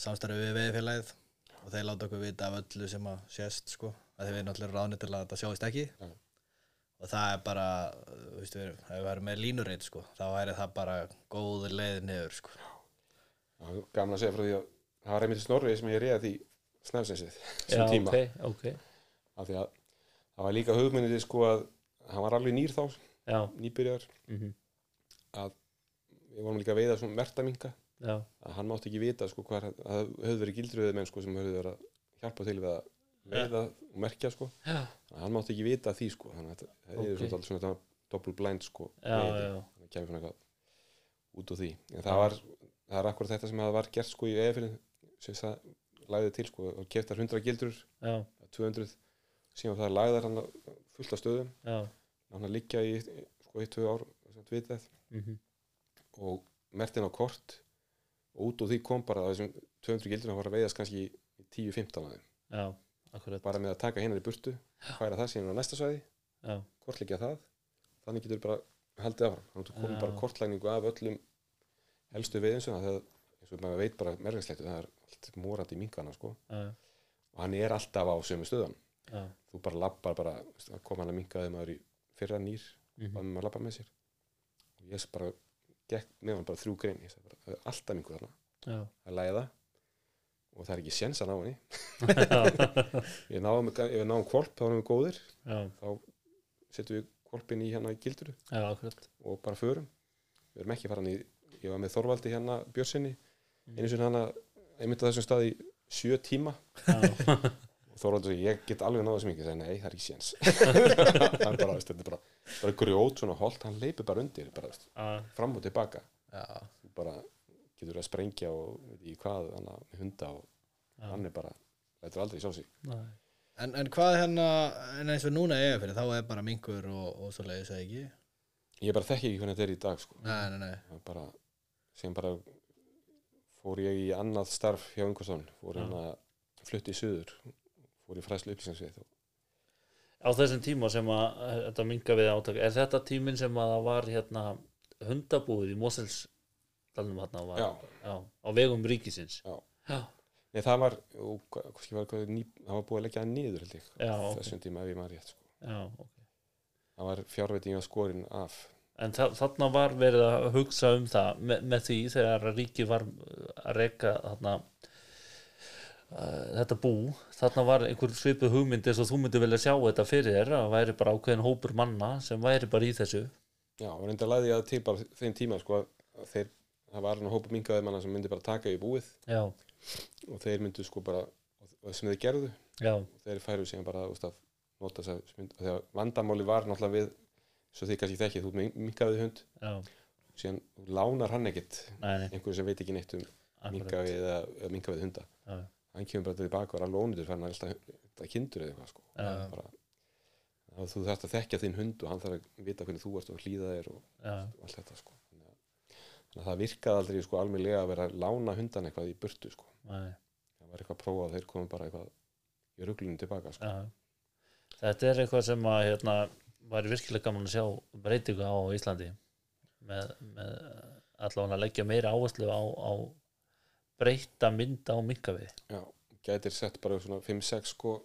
samstarfi við veðfélagið og þeir láta okkur vita af öllu sem að sést sko, að þeir við náttúrulega ráðni til að þetta sjáist ekki. Já. Og það er bara þú veist við, ef við erum með línuritt sko, þá væri það bara góð leið niður sko. Já, gaman að segja frá því að það var einmitt snorrið sem ég réði því snæfsinsið sem Já, tíma. ok, ok. Af því að það var líka hugmyndið sko að hann var alveg nýr þá Já, nýbyrjar mm að við vorum líka að veiða svona mertaminka. Já, að hann mátti ekki vita sko hvað að það höfðu verið gildröðu menn sko sem höfðu verið að hjálpa til við að og merkja sko. Já, hann mátti ekki vita því sko. Þannig að Ok. er alltaf svona doppel blind sko já, já, kemur svona út úr því. En það var, það er akkur þetta sem það var gert sko í eðfyrin sem það lagði til sko og keftar 100 gildrur já, 200 síðan það lagðar hann fullt af stöðum. Já, hann að liggja í sko í tvö ár sem vitað. Mhm, og mertin á kort. Og út úr því kom bara þessum 200 gildur hann var að veiðast kannski í í 10-15 af þeim. Já, akkurat. Bara með að taka hinnar í burtu færa það síðan á næsta svæði Já, kortleggja það. Þannig getur bara haldið áfram. Þannig að komum bara kortlægningu af öllum helstu veiðinsuna þegar eins og maður veit bara merkingsleitu það er allt morandi í minkana sko. Og hann er alltaf á sömu stöðan já, þú bara lappar bara kom hann að minkaði maður í fyrra nýr mhm, bara með að lappa með sér. Og ég bara gekk með hann bara þrjú grein. Ég sagði bara, það alltaf minkur þarna. Að læða og það er ekki séns að ná henni. Já, við náum, ef við náum kvolp þá erum við góðir. Já, setjum við kvolpin í hérna í gilduru já, og bara förum. Við erum ekki farin í, ég var með Þorvaldi hérna Björnsinni, Mm. einu sinni hana einmitt á þessum stað í sjö tíma. Já, og Þorvaldi segi, ég get alveg náða sem ekki, ég segi, nei, það er ekki séns. Hann bara, veist, þetta er bara, bara grjót svona holt, hann leipur bara undir bara, fram og tilbaka. Bara getur að sprengja og veit ekki hvað, hann með hunda og já, hann er bara, lætur aldrei sjá sig nei, En, en hvað hérna, en eins og núna eiga fyrir, þá er bara minkur og, og svo leiðis eða ekki? ég bara þekki ekki hvernig þetta er í dag sko. Nei, nei, nei. Er bara, sem bara fór ég í annað starf hjá Ingvarsson fór Já. hérna flutti í suður fór í fræslu upplýsingsvið og á þessum tíma sem að eh, þetta minga við átak, er þetta tíminn sem að það var hérna hundabúið í Moselsdalnum hérna var, Já. á vegum ríkisins. Nei, það var, og, var, ný, það var búið að leggja það niður held ég þessum tíma ef ég maður rétt sko. já, ok. Það var fjárveiting að skorin af. En þa þarna var verið að hugsa um það með, með því þegar að ríkið var uh, að reka þarna uh, þetta bú þarna var einhver svipuð hugmynd eins og þú myndir velja sjá þetta fyrir þér að væri bara ákveðin hópur manna sem væri bara í þessu. Já, og reynda að læði ég að til bara þeim tíma sko, að þeir, það var hann hópa mingaði manna sem myndi bara taka í búið. Já, og þeir myndu sko bara og sem þeir gerðu, já, og þeir færu síðan bara úst, að nota þess að mynd, þegar vandamáli var náttúrulega við svo þið kannski þekkið, þú mingaði hund. Já. Síðan lánar hann ekkit einhverju sem veit ekki neitt um mingaði eða, eða mingaði hunda. Já, hann kemur bara tilbaka og er alveg ónýtur fann að alltaf kindur eða eitthvað sko. bara, þú þarft að þekkja þinn hund og hann þarf að vita hvernig þú ert og hlýða þér og, og allt þetta sko. Þannig, að, það virkaði aldrei sko, almennlega að vera að lána hundan eitthvað í burtu sko. nei, það var eitthvað að prófa að þeir komum bara eitthvað í ruglunum tilbaka sko. já Þetta er eitthvað sem að hérna væri virkilega gaman að sjá breytingu á Íslandi með, með allavega að leggja meira áherslu á, á breyta mynda á minkavið Já, gætir sett bara svona 5-6 sko,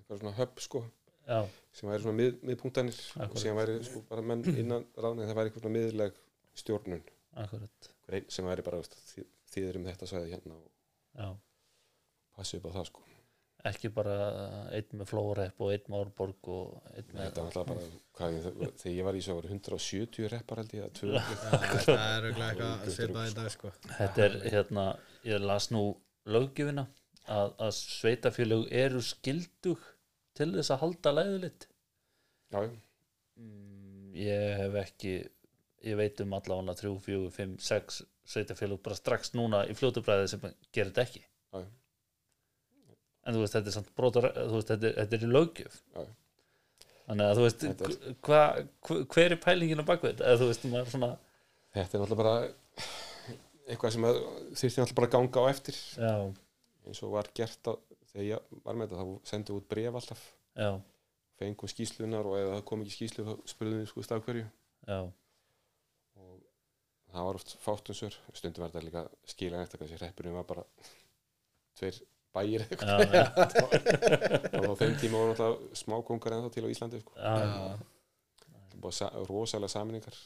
eitthvað svona höpp sko, Já, sem væri svona mið, miðpunktanir og Akkúrat. síðan væri sko, bara menn innan ráðin það væri eitthvað svona miðleg stjórnun akkurat. Sem væri bara þið erum þetta svæði hérna og Já, passi upp á það sko. Ekki bara einn með flórepp og einn með árborg og einn með þetta var alltaf bara, hvað, þegar ég var í svo voru 170 reppar held ég að 200 Já, það er auðvitað eitthvað svipað í dag, sko. Þetta er hérna, ég las nú löggjöfina að, að sveitafélög eru skildug til þess að halda læðulitt já, já, mm, ég hef ekki ég veit um allavega 3, 4, 5, 6 sveitafélög bara strax núna í fljótubræði sem gerir þetta ekki. Já. en þú veist, þetta er samt brotar veist, þetta þetta er í löggjöf. Já. þannig að þú veist er- hva, hva, hver er pælingin á bakvið eða þú veist, svona þetta er náttúrulega bara eitthvað sem að- þurfti náttúrulega bara að ganga á eftir. Já, eins og var gert á, þegar ég var með þetta þá sendum við út bref alltaf. Já, fengum skýslunar og ef það kom ekki skýslu þá spurðum við sko staf hverju. Já, það var oft fátt um stundum var þetta líka skila eftir kannski hreppurinn var bara tveir bæir eða eitthvað. Já, og á þeim tíma voru náttúrulega smákongar ennþá til á Íslandi sko. Það var sa rosalega saminningar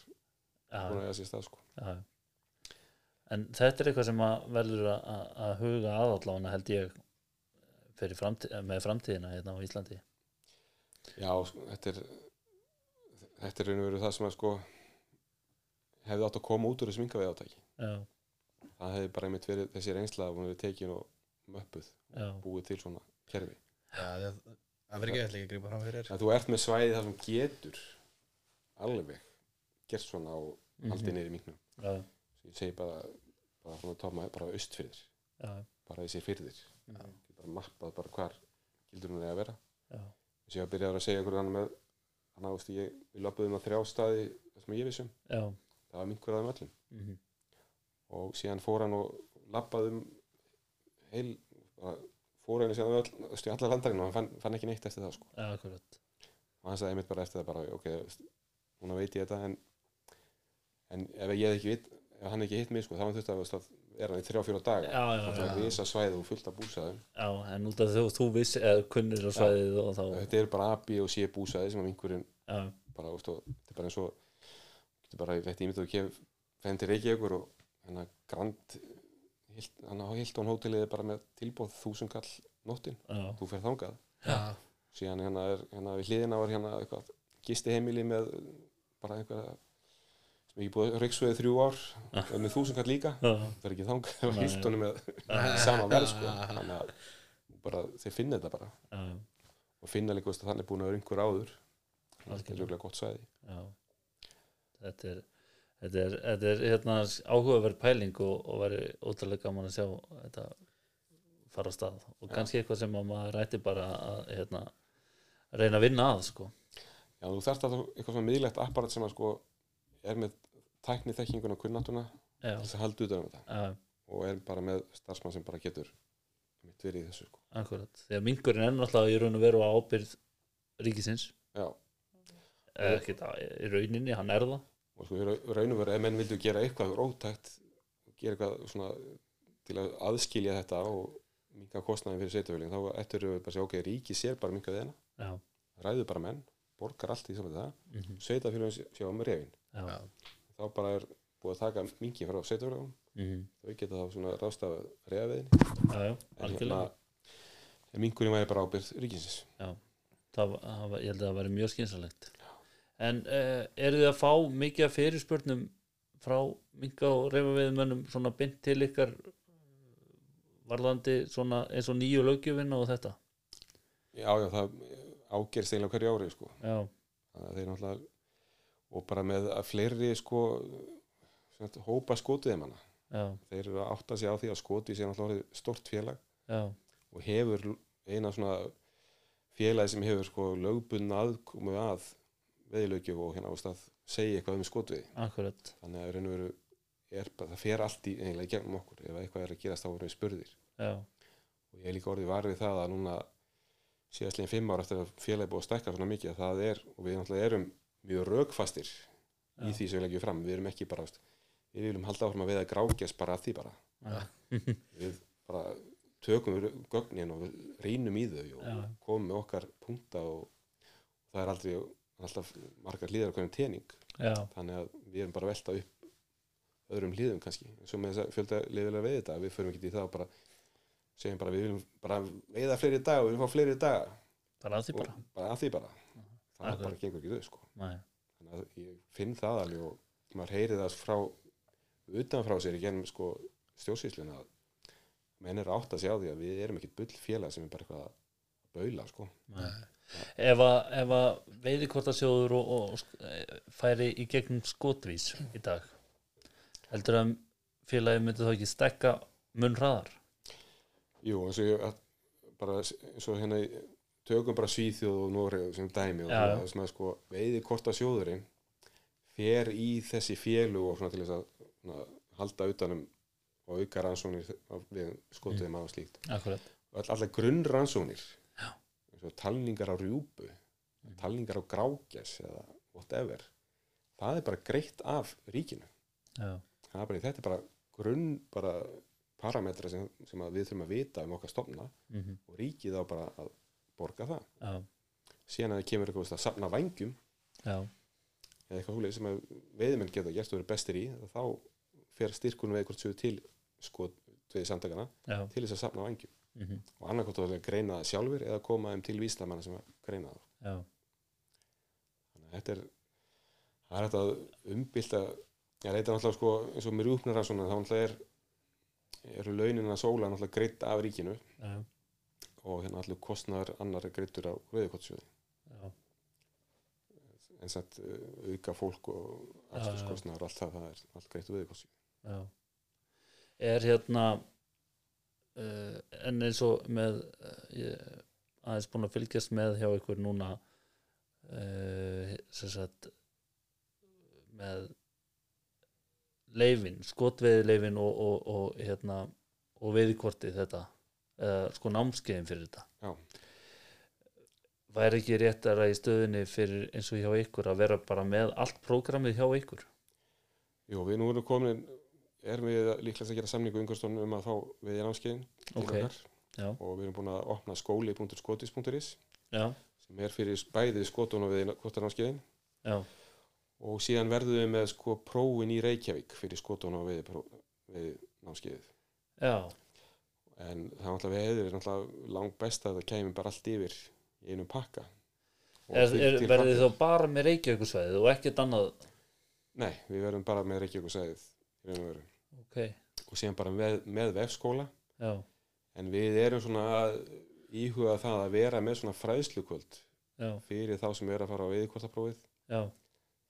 búin að eiga sér stað sko. en þetta er eitthvað sem að verður að, að- að huga aðallána held ég fyrir framtíð, með framtíðina hérna á Íslandi. Já, sko, þetta er þetta er raun og veru það sem að sko hefði átt að koma út úr þessu mingaveið átæki já, það hefði bara einmitt verið þessi reynsla að hún hefði tekin og möppuð já, búið til svona kerfi. Það verður ekki eitthvað að grípa fram fyrir. að þú ert með svæði þar sem getur alveg gert svona og haldið niður í minknum. Já, ég segi bara bara svona tóma bara austfyrðir já, bara þessi fyrðir ég bara mappað bara hvar gildur hún er að vera. Já, þess að ég byrjaði að segja hvernig hann með hann ást ég, við löpuðum að þrjá staði sem ég vissum, já, það var minkur aðeim öllum. Mhm, og síðan fór hann og lappaði um heil fór hann síðan öll, öll, allar landarinn og hann fann, fann ekki neitt eftir það sko. akkurat. Og hann sagði einmitt bara eftir það bara ok, núna veit ég þetta en, en ef ég hef ekki vit ef hann ekki hitt mig sko, þá hann þurfti að, að er hann í þrjá fjóra daga. Já, já, það já, er risa svæði og fullt af búsaðum já, en út af þú, þú vissi eða kunnir á svæðið og þá þetta er bara A, B og C búsaði sem að minkurinn bara, þetta er bara eins og þetta er bara, ég veit, ég myndi að kef fenn til Reykjavíkur og hennar Grand hann á Hilton hótelið er bara með tilbóð þúsund kall nóttin, já, þú fer þangað. Já, síðan hérna er, hérna við hliðina var hérna eitthvað gisti heimili með bara einhverja sem ekki búið reyksveið þrjú ár með þúsund kall líka, það er ekki þangað það var. Hiltonu með sama verð sko, þannig að bara, þeir finna þetta bara. Já, og finna líka þannig búin að vera einhver áður. Þetta er röglega gott svæði. Já þetta er þetta er, þetta er hérna áhugaverð pæling og, og væri ótrúlega gaman að sjá þetta fara að stað. Og kannski eitthvað sem að maður rætti bara að hérna, reyna að vinna að sko. Já, þú þarft að eitthvað svona miðlegt apparat sem að sko er með tækni þekkinguna og til þess að halda utan um þetta. Já, og er bara með starfsmann sem bara getur mitt verið í þessu sko. akkurat. Þegar mingurinn er náttúrulega í raun og veru á ábyrð ríkisins. Já, það, í rauninni, hann er það og sko raun og veru ef menn vildu gera eitthvað rótækt gera eitthvað svona til að aðskilja þetta og minka kostnaðin fyrir sveitafélagin þá ættur við bara segja ok, ríki sér bara minka þeirna, já, ræður bara menn borgar allt í saman það, mm sveitafélagin sjá um já, Já. þá bara er búið að taka minki frá sveitafélagum, mm þau geta þá svona já, já, en en minkurinn væri bara ábyrð ríkisins. Það, það, var- ég held að það væri mjög skynsalegt en uh, eru þið að fá mikið af fyrirspurnum frá minga og reyfaveiðumönnum svona bynd til ykkar eh, varðandi svona eins og nýju löggjöfin og þetta? Já, já, það ágerst eiginlega hverju ári sko. náttúrulega og bara með að fleiri sko svona, hópa skotuðið manna já, þeir eru að átta sig á því að skotið sé náttúrulega stort félag já, og hefur eina svona félagi sem hefur sko lögbunna aðkomu að veðilögjöf og hérna ást að segja eitthvað um skotuði akkurat. Þannig að veru er, það fer allt í eiginlega í gegnum okkur. Ef eitthvað er að gerast þá erum við spurðir. Já, og ég er líka orðið var við það að núna síðastlegin fimm ára eftir að félagi búið að stækka svona mikið að það er og við náttúrulega erum mjög rökfastir í Já. því sem við leggjum fram. Við erum ekki bara við viljum halda áfram að veiða grágjast bara að því bara. Við bara tökum við gögnin og við rýnum í þau og komum með okkar punkta og, og það er aldrei alltaf margar hlýðar okkur tening. Já, þannig að við erum bara að velta upp öðrum hlýðum kannski. Eins og með þess að fjölda liðulega veið þetta við förum ekki í það og bara segjum bara við viljum bara veiða fleiri daga og við viljum fá fleiri daga. Bara að því bara. bara að því bara. Það Akkurat. bara gengur ekki þau sko. Nei. þannig að ég finn það alveg og maður heyri það frá utan frá sér í genum sko stjórnsýsluna að menn er átt að sjá því að við erum ekkit bull félag sem er bara eitthvað að baula sko. Nei. Ef að, veiðikortasjóður og, og eh, færi í gegnum skotvís í dag? Heldur að félagi myndi þá ekki stekka mun hraðar? Jú, eins og ég bara eins og hérna tökum bara Svíþjóð og Noreg sem dæmi og það sem að sko veiði korta sjóðurinn fer í þessi félu og svona til þess að svona, halda utanum og auka rannsóknir af- við skotuðum mm. og slíkt. Akkurat, og all- talningar á rjúpu talningar á grágæs eða whatever það er bara greitt af ríkinu. Já, það er bara, þetta er bara grunn bara parametra sem, sem við þurfum að vita um okkar stofna mm og ríkið á bara að borga það. Já, síðan að það kemur eitthvað að safna vængjum já, eða eitthvað húlið sem veiðmenn geta gert og eru bestir í þá fer styrkunum hvort séu til sko við samtakana til þess að safna vængjum mm og annarkvæmt að greina það sjálfur eða koma þeim til víslamanna sem greina það. Já, þannig að þetta er það er þetta að umbylta ég leita náttúrulega sko eins og rjúpnara svona þá náttúrulega er eru launin að sóla náttúrulega greitt af ríkinu. Já, og hérna allir kostnaðar annar greittur á veiðkottsjóði já, en satt uh, auka fólk og akstuskostnaðar og allt það, það er allt greitt veiðkottsjóði já. Er hérna uh, en eins og með uh, ég aðeins búin að fylgjast með hjá ykkur núna uh, sem sagt með leifin, skotveiði leifin og, og, og hérna og veiðkortið þetta sko námskeiðin fyrir þetta Já. væri ekki réttara í stöðinni fyrir eins og hjá ykkur að vera bara með allt prógramið hjá ykkur Jú, við nú erum komin erum við líklega að gera samningu umhverfstofnum um að fá við námskeiðin til Ok. okkar já, og við erum búin að opna skóli.skotis.is sem er fyrir bæði skotun og við kortanámskeiðin já, og síðan verðum við með sko prófin í Reykjavík fyrir skotun og við, við námskeiðið en það er náttúrulega við er náttúrulega langt best að það kemur bara allt yfir í einum pakka. Er, er, verðið framtíðar. þá bara með Reykjavíkusvæðið og ekkert annað? Nei, við verðum bara með Reykjavík raun og síðan bara með, með vefskóla. Já, en við erum svona að íhuga það að vera með svona fræðslukvöld já, fyrir þá sem er að fara á veiðkortaprófið já.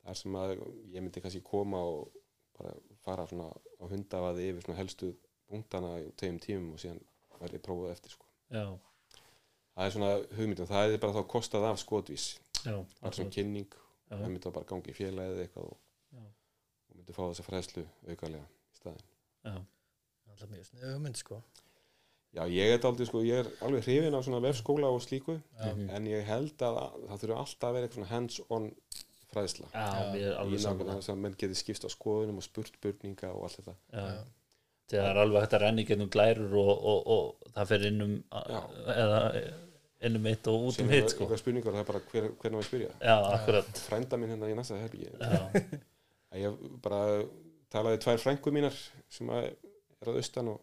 Þar sem að ég myndi kannski koma og bara fara svona á hundafaði yfir svona helstu punktana í tegum tímum og síðan verði prófað eftir sko. já, það er svona hugmyndum, það er bara þá kostað af skotvís, já, það er svona kynning. Það myndi þá bara gangi í félagið eitthvað og, og myndi fá þessa fræðslu aukalega. í staðin já, er mjög sniðu hugmynd sko. Já, ég er aldrei, sko, ég er alveg hrifin af svona vefskóla og slíku Já. Mhm. en ég held að það þurfa alltaf að vera eitthvað hands-on fræðsla. Já, erum í alveg saman þess að menn geti skipst á skoðunum og spurt spurninga og allt þetta. Já, það er alveg hægt að renni gennum glærur og, og, og það fer innum eða innum eitt og út um er hitt sko. spurningar, það er bara hver, hvernig maður spyrja. Frænda minn hérna í næsta að ég bara talaði tvær frængu mínar sem að er að austan og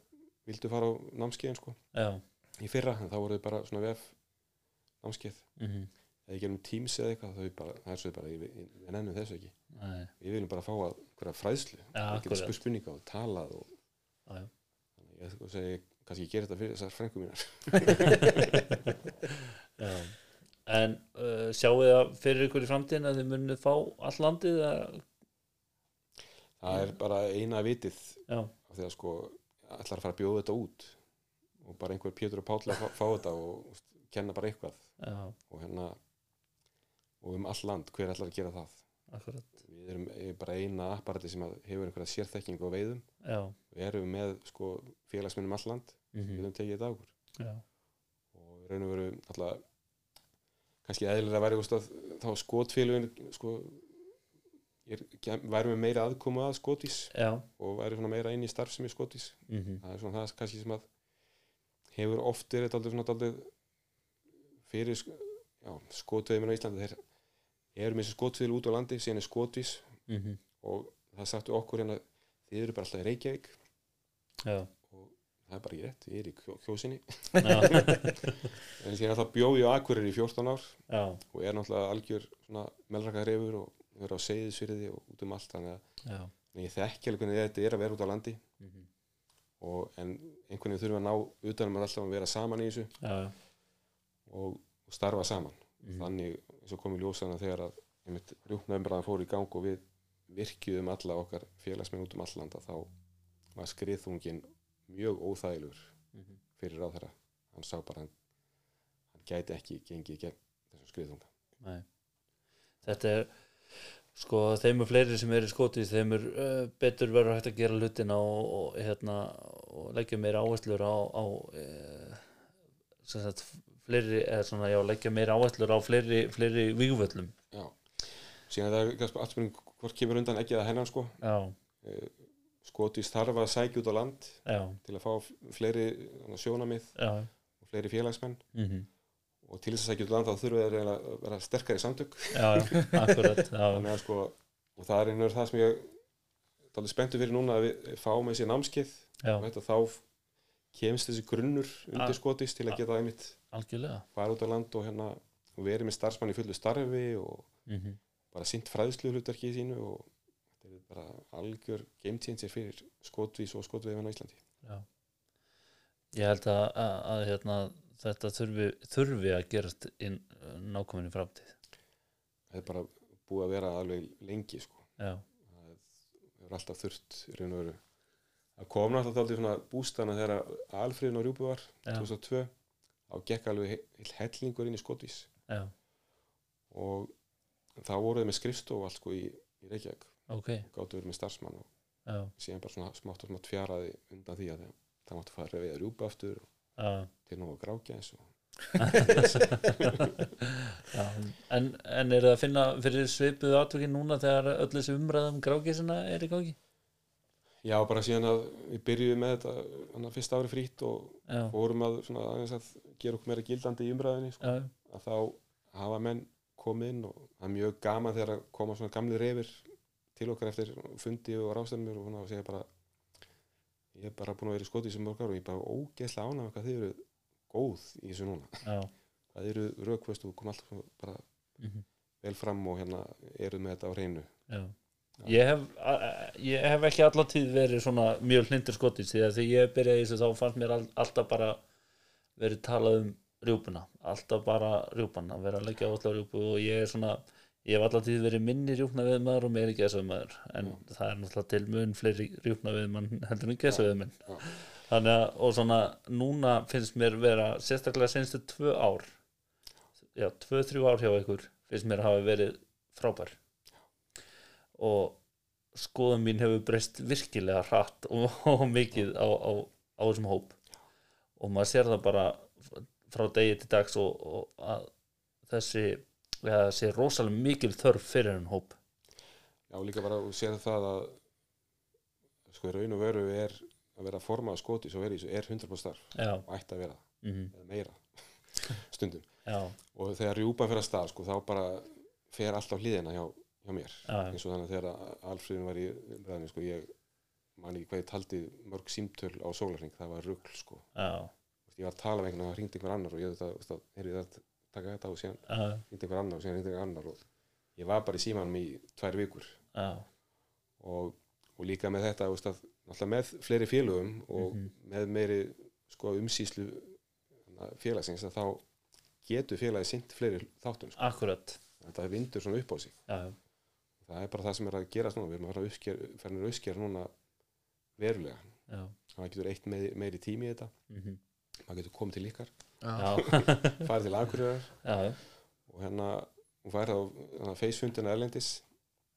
vildu fara á námskeiðin sko. Já, í fyrra, en þá voru þau bara svona vef námskeið, mhm, eða ekki um Teams eða eitthvað, bara, það er svo bara við, nennum þessu ekki, nei, við viljum bara fá að hverja fræðslu, getum akkurat. spurt spurninga og talað og já, þannig ég sko segi, kannski ég gera þetta fyrir þessar frængu mínar. Já. En uh, sjáu þið að fyrir ykkur í framtíðin að þið munið fá all landið eða, það er bara eina vitið af því að sko ætlar að fara að bjóða þetta út og bara einhver Pétur og Páll að fá, fá þetta og veist, kenna bara eitthvað. Já, og hérna og um all land, hver ætlar að gera það? Akkurat. Við erum bara eina apparati sem hefur einhverja sérþekking á veiðum. Já, við erum með sko félagsminnum all land. Við mhm, höfum tekið þetta á okkur. Já, og í raun og veru alltaf kannski veist, að þá skotfélugin sko væri með meira aðkomu að skotvís já, og væri meira inn í starfsemi skotvís mhm, það er svona það kannski sem að hefur oft verið daldið svona daldið fyrir sk- já, skotveiðum á Íslandi. Þeir eru með þessi skotvíl út á landi síðan er skotvís mhm, og það sagtu okkur hérna þið eru bara alltaf í Reykjavík. Já, og það er bara ekki rétt, ég er í kjó, kjósinni. En síðan alltaf bjóði á Akureyri í 14 ár já, og er náttúrulega algjör svona melrakaðreifur og er á seyðisfyrði og út um allt þannig að ég þekki alveg hvernig þetta er að vera út á landi. Mhm, og, en einhvern veginn þurfum að ná utanum að alltaf að vera saman í þessu og, og starfa saman. Mhm, þannig eins og kom í ljósana þegar að einmitt rjúpnaumræðan fór í gang og við virkjuðum alla okkar félagsmenn út um allanda þá var skriðþungin mjög óþægilegur mhm, fyrir á þeirra hann sá bara hann, hann gæti ekki gengið gegn þessum skriðþunga. Nei. Þetta er sko þeim er fleiri sem eru skotið þeim er uh, betur verður hægt að gera hlutina og, og hérna og leggja meira áherslur á, á sem sagt fleiri, eða svona já, leggja meira áherslur á fleiri, fleiri vígvöllum. Já, síðan það er allt spurning hvort kemur undan ekki að hennan sko. Já, skotís þarf að sækja út á land já, til að fá fleiri sjónamið já. og fleiri félagsmenn. Mm og til þess að sækja út land þá þurfa þeir að vera sterkari samtök. Já, akkurat já, sko og það er einhver það sem ég talið spenntu fyrir núna að við fáum þessi námskeið. Og þetta þá kemst þessi grunnur undir skotís til að geta einmitt algjörlega. fara út á land og hérna og verið með starfsmann í fullu starfi og mm bara sint fræðslu hlutverki í sínu og þetta er bara algjör game changer fyrir skotvís og skotveifin á Íslandi. Já. Ég held að, að, að hérna, þetta þurfi, þurfi að gerast inn nákominni framtíð. Það er bara búið að vera alveg lengi sko. Já, það hefur alltaf þurft það kom náttúrulega bústana þegar Alfriðin á Rjúpu var já, 2002 þá gekk alveg he- heill hellingur inn í skotvís já, og þá voruð með skrifstof allt sko í, í Reykjavík. Ok. Og gáttu verið með starfsmann og já, síðan bara svona smátt og smátt fjaraði undan því að það, máttu fara við að rjúpa aftur og já, til nú að grákja eins og já. En, en er það að finna fyrir svipuðu atvökin núna þegar öll þessi umræðum grákísina er í gangi já bara síðan að við byrjuðum með þetta fyrsta ári frýtt og já, fórum að svona að gera okkur meira gildandi í umræðinni sko. að þá hafa menn komið inn og það er mjög gaman þegar að koma svona gamli reyfir til okkar eftir fundi og rástefnir og, og segja bara ég er bara búin að vera í skoti sem mörg ár og ég er bara ógeðslega ánægð með hvað þið eru góð í þessu núna. Já, hvað eru rökvöst og kom alltaf bara mhm, vel fram og hérna eru með þetta á hreinu. Ég hef, ég hef ekki allar tíð verið svona mjög hlindur skotis því að þegar ég byrjaði í þessu þá fannst mér all, alltaf bara verið talað um rjúpuna, alltaf bara rjúpan að vera að leggja á rjúpu og ég er svona, ég hef allar tíð verið minni rjúpna við maður og meiri gesa við maður en það er náttúrulega til mun fleiri rjúpna við mann heldur en gesa við mann þannig að og svona núna finnst mér vera sérstaklega senstu tvö ár já, tvö, þrjú ár hjá ykkur finnst mér hafa verið frábær. Og skoðum mín hefur breyst virkilega hratt og, og mikið á, á, á þessum hóp. Og maður sér það bara frá degi til dags og, og að þessi ja, sé rosalega mikil þörf fyrir henn hóp. Já, líka bara að sér það að sko raun og veru er að vera að forma að skoti svo verið er 100% starf já, og ætti að vera mm eða meira. Stundum. Já, og þegar rjúpan fyrir að stað sko, þá bara fer allt á hliðina hjá, hjá mér. Já, eins og þannig að þegar Alfríðin var í umræðinu sko, ég man ekki hvað ég taldi mörg símtöl á sólarring, það var rugl sko. ég var að tala með einhvern og það hringdi einhver annar og ég þetta, heyrði það taka þetta og síðan já, hringdi einhver annar og síðan hringdi einhver annar og ég var bara í símanum í tvær vikur. Já, og, og líka með þetta veist, að, náttúrulega með fleiri félögum og Mhm. með meiri sko, umsýslu félagsins þá getur félagi sint fleiri þáttum sko. akkurat. Þetta vindur svona upp á sig. Það er bara það sem er að gerast núna. Við erum að fara að uppsker, fara að uppskera núna verulega. Já, það getur eitt meiri, meiri tími í þetta. Mm maður getur komið til ykkar farið til Akureyrar. Og hérna hún þá hérna, feysfundina erlendis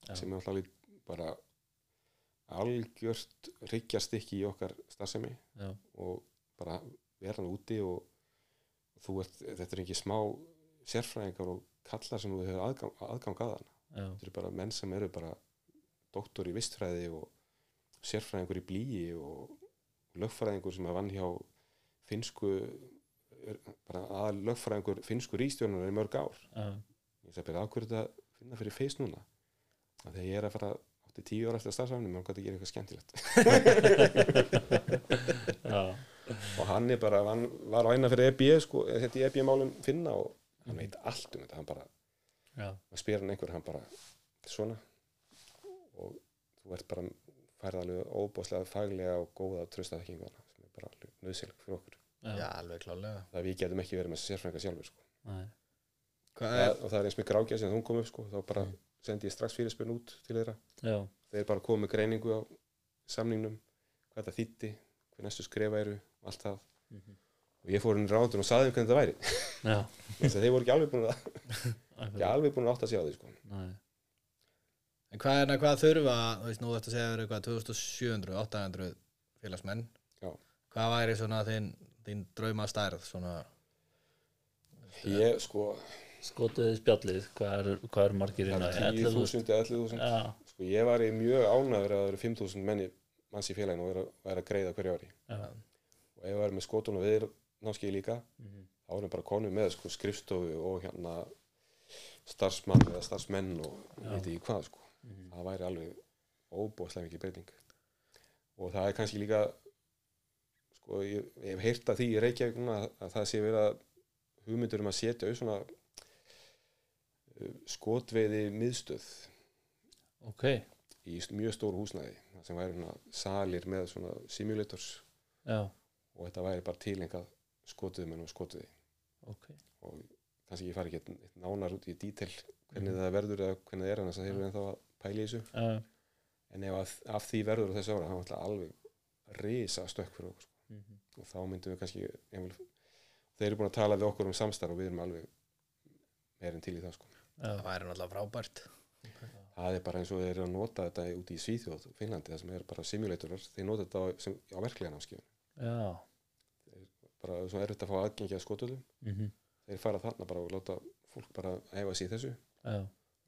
Já. sem er alltaf alveg bara algjört ríkjastykki í okkar starfsemi. Og bara vera hann úti og þú ert, þetta er ekki smá sérfræðingar og kallar sem þú hefur aðgang, aðgang að hann já, þetta eru bara menn sem eru bara doktor í vistfræði og sérfræðingur í blíi og lögfræðingur sem er vann hjá finsku aðal lögfræðingur finsku ríkstjónunar í mörg ár. Já, ég sagði bara ákveður þetta að finna fyrir feist núna? Að þegar ég er að fara átti tíu ára eftir að starfsafnum hann gæti að gera eitthvað skemmtilegt. Og hann er bara, hann var á eina fyrir EB sko, þetta í EB-málum finna og hann veit allt um þetta, hann bara já, að spyr hann einhver, hann bara svona. Og þú ert bara færð alveg óbáslega faglega og góða og trösta þekkingu þarna sem er bara nöðsynleg fyrir okkur já, alveg klálega það við getum ekki verið með sérfræðingar sjálfur sko. nei, Hvað það, er, og það er eins með grákja sem hún kom upp sko, þá bara Mm. sendi ég strax fyrirspurn út til þeirra. Já, þeir bara komið greiningu á samningnum hvað það þýtti, hvað næstu skrefa eru og allt það. Mhm, og ég fór inn í ráðun og saði þeim hvernig það væri. Já, Þess að þeir voru ekki alveg búin að ekki alveg búin að átta sig á því sko. nei, en hvað er hvað þurfa, þú veist, nú þetta segja verið eitthvað 2700, 800 félagsmenn. Já. Hvað væri svona þín, þín drauma stærð svona, ég sko skotuðið spjallið hvað er, hvað er margir inn á 10.000 eða 11.000 já, sko, ég var í mjög ánæður að það eru 5.000 menni manns í félaginu og er að, að greiða hverju ári. Já, og það er með skotun og viðir námskeið líka mhm, þá erum bara konum með sko, skrifstofu og hérna starfsmann eða starfsmenn og veit ekki hvað sko. mhm, það væri alveg óbúðslega mikið breyting. Og það er kannski líka sko, ég, ég hef heyrt að því í Reykjavík að, að það sé verið að hugmyndur um að setja auð svona uh, skotveiði miðstöð. Ok, í mjög stóru húsnæði sem væri salir með svona simulators. Já, og þetta væri bara tilengað skotuðum og skotuði ok. Og kannski ég fari ekki nánar út í dítel hvernig Mhm. það verður eða hvernig það er annars að þeir eru ennþá að pæla í þessu. Já, en ef að, af því verður á þessu ára þá er alltaf alveg risa stökk fyrir okkur sko. Og þá myndum við kannski jafnvel, þeir eru búin að tala við okkur um samstarf og við erum alveg meirinn til í það sko. það væri náttúrulega frábært. Það er bara eins og þeir eru að nota þetta út í Svíþjóð og Finnlandi það sem er bara simulatorar þeir nota þetta á, sem, á verklega námskeiðum já, bara svona erfitt að fá aðgengi að skotuðum mhm, þeir fara þarna bara og láta fólk bara æfa sig í þessu. Já,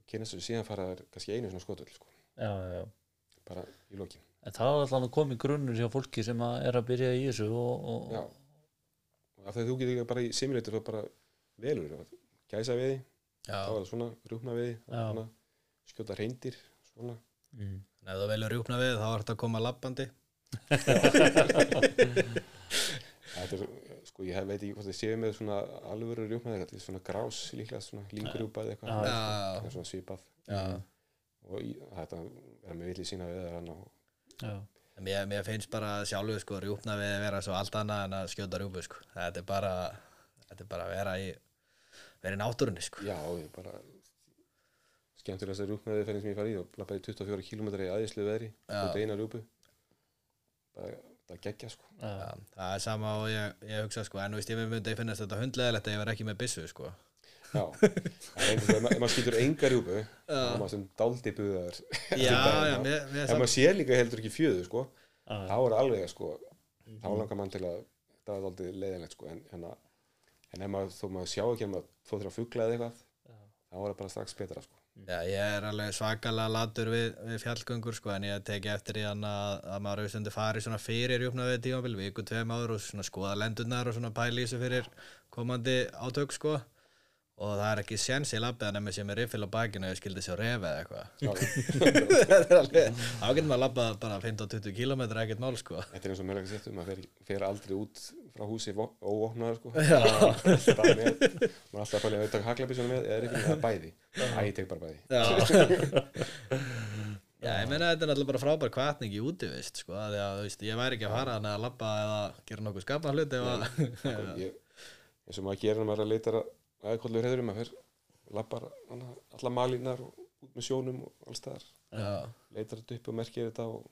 kynast þessu síðan fara þær kannski einu svona skotuð sko, já, já, já. Bara í lokin En það er alltaf að komi grunnur hjá fólki sem að er að byrja í þessu og, og, Já. og af því að þú getur bara í simulator þá bara velur gæsa við því, Já, þá er það svona rúkna við því, skjóta reyndir svona. Mm, en ef þú velur rjúpna við þá er þetta að koma labbandi. Þetta er, sko ég veit ekki hvort þið séu með svona alvöru rjúkna þetta er svona grás líklega, svona língrjúpa eða eitthvað, það er svona svipað. Já. Og í, þetta er með villi sína við það og Mér, mér finnst bara sjálfu sko rjúpna við að vera svo allt annað en að skjóta rjúpu sko. Þetta er bara, þetta er bara að vera í, vera í náttúrunni sko. já, ég bara skemmtilegast að rjúkna við fyrir sem ég farið í og lappaði 24 km í aðeinslu veðri út eina rjúpu bara þetta geggja sko já, það er sama og ég, ég hugsa sko, en þú veist, ég myndi finnast þetta hundleðilegt að ég var ekki með byssu sko. Já, ef maður skýtur enga þá er maður sem dáldi buðar Já, já, samt, maður sé líka heldur ekki fjöðu sko. Þá er alveg sko þá langar mann til að það er dálítið leiðinlegt sko. En, en, en ef maður, þó maður sjá ekki ef maður þó þurfa að fugla eða eitthvað þá er það bara strax betra sko. Já, ég er alveg svakalega latur við, við fjallgöngur sko, en ég teki eftir í hann að, að maður stundu farið svona fyrir júpna við tímabil, viku, tveim áður og svona skoða lendurnar og svona pæli í þessu fyrir komandi átök sko og það er ekki séns í labbið að nefnir sem er riffil á bakinu og ég skildi sjá refi eða eitthvað. Þetta er alveg, þá getur maður labbað bara 15-20 km ekkert mál sko. Þetta er eins og mér ekki sett um maður fer, fer aldrei út frá húsi vo- óvopnaður sko. Með, maður er alltaf að fælja að taka haglabísuna með eða ekki með bæði. Æ, ég tek bara bæði. Já. Ég meina þetta er náttúrulega bara frábær kvartning í útivist sko, að að veist, ég væri ekki að fara að labba eða gera nokkuð skapan hlut ef að ég, eins og maður gerir maður að leita að aðkollu hreðurum maður fer, lappar alla malínar og út með sjónum og alls Já, leitar þetta upp og merkir þetta og,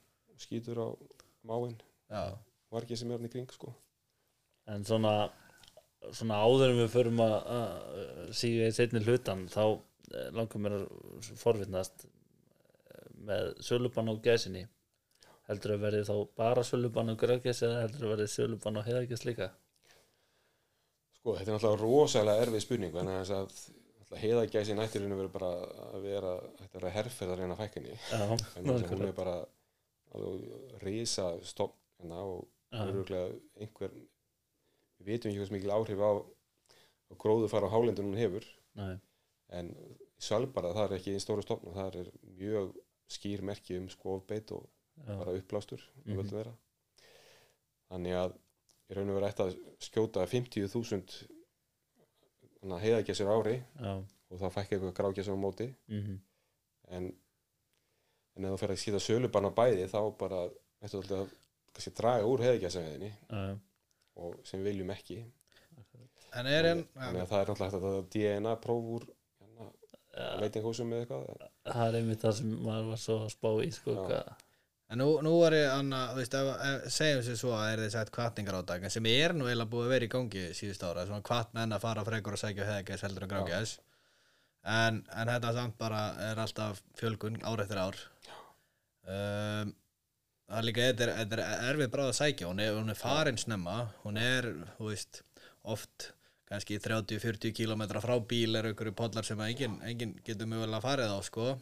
skýtur á máin já, vargið sem er hann í kring sko. En svona svona áður en við förum að, að síga í setni hlutan þá eh, langar mér að forvittnast eh, með sölubann á gæsinni. Heldur að verði þá bara sölubann á græðgæs eða heldur að verði sölubann á heiðagæs líka Sko, þetta er náttúrulega rosalega erfið spurning en þess að náttúrulega heiðagæsi nættirinu verður bara að vera er vera herferð að reyna fækkinni hún er bara risa stofn hérna og öruglega einhver við vitum ekki hvers mikil áhrif á, gróðu fara á hálendun hún hefur. Nei, en Svalbara það er ekki einn stóru stofn og það er mjög skýr merki um skofbeit og já, bara uppblástur mm. -hmm. vera þannig að í raun og verið ætti að skjóta 50.000 heiðagessir ári já, og það fækki eitthvað grágessir á móti. Mhm, en, en ef þú fer að skýta sölubann á bæði þá bara ættu alltaf að draga úr já, og sem við viljum ekki. En er en þannig að það er náttúrulega hægt að DNA próf úr hérna, já. veitingahúsum eða eitthvað. Það er einmitt það sem maður var svo að spá í sko, hvað- En nú, nú er ég anna, þú veist, segjum sér svo að er þið sett kvartningar átak sem er nú eiginlega búið að vera í gangi síðust ára, svona kvart menn að fara frekur og sækja heðagæs heldur en grágæs. En, en þetta samt bara er alltaf fjölgun ár eftir ár. Um, það er líka þetta er, þetta er erfið bráð að sækja. Hún er, er farin snemma. Hún er, þú veist, oft kannski 30-40 kilometra frá bíl er einhverju pollar sem að enginn engin getur mögulega farið á sko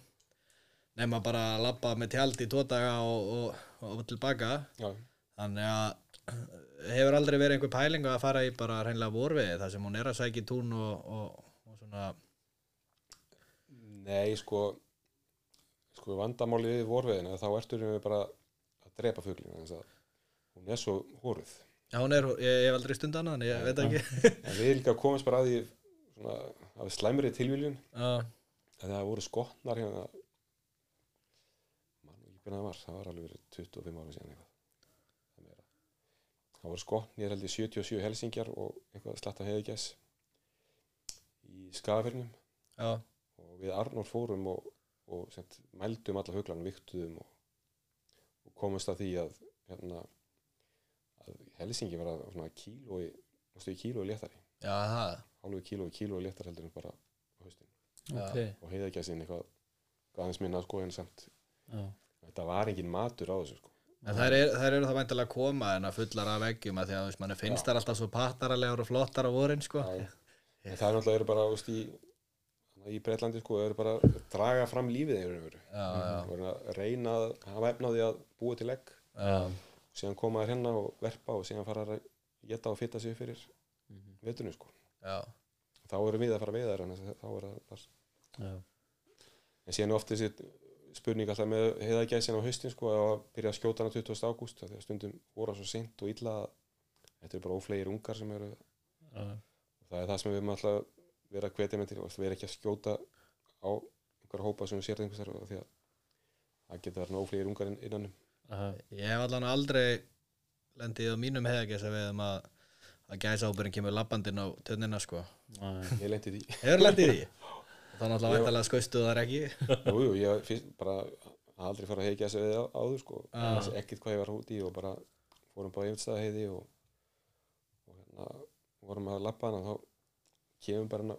bara að labba með tjald í tvo daga og, og, og tilbaka já, þannig að hefur aldrei verið einhver pæling að fara í bara hreinlega vorfiði þar sem hún er að sækja tún og, og, og svona nei sko sko vandamálið við vorveðina þá ertur við bara að drepa fuglina þess að hún er svo hóruð já hún er, ég, hef aldrei stund annað en ég veit ekki. En við líka komumst bara að því svona, að slæmri tilviljun. Já, að það voru skotnar hérna hvernig það var. Það var alveg verið 25 ára síðan eitthvað. Það, voru skotnir held ég 77 helsingjar og eitthvað slatta heiðigess í skafirnum já, og við Arnór fórum og, og sent, mældum alla huglan viktuðum og, og komumst að því að hérna að helsingi var að svona kílói í kílói léttari? Hálfu kílói kílói léttar heldur en bara á haustin. Já. ok, og heiðagessin eitthvað aðeins minna sko en samt já, þetta var engin matur á þessu sko. En þær, er, þær eru það væntilega að koma en að fullar af veggjum að því að manni finnst þær alltaf svo pattaralegur og flottar á vorin sko. Já. en það er náttúrulega eru bara veist, í, í Breitlandi sko eru bara að draga fram lífið og já, og eru að reyna að hafa efnaði að búa til egg. Já, síðan koma þær hérna og verpa og síðan fara að geta og fitta sig fyrir Mhm. vetunum sko. Já, þá erum við að fara að þær þannig að þá er það en síðan er oft þessi spurning alltaf með heiðagæsin á haustin sko að byrja að skjóta hana 20. ágúst því að stundum voru svo seint og illa að þetta er bara óflegir ungar sem eru og það er það sem við erum alltaf verið að hvetja með til og við erum ekki að skjóta á einhverja hópa sem við sér einhvers þar því að það getur verið óflegir ungar inn- innan um já, Ég hef allan aldrei lendið á mínum heiðagæsa við um að, að gæsa ábyrðin kemur labbandinn á tönnina sko. ég lendi því Í því? Það er náttúrulega Ég- væntalega skaustu þar ekki. jú, jú, ég fyrst bara aldrei fara að heikja þessu við áður sko. Þessi ekkert hvað ég var út í og bara fórum bara yfirstæða heiði og, og hérna vorum að labba hana þá kemur bara hana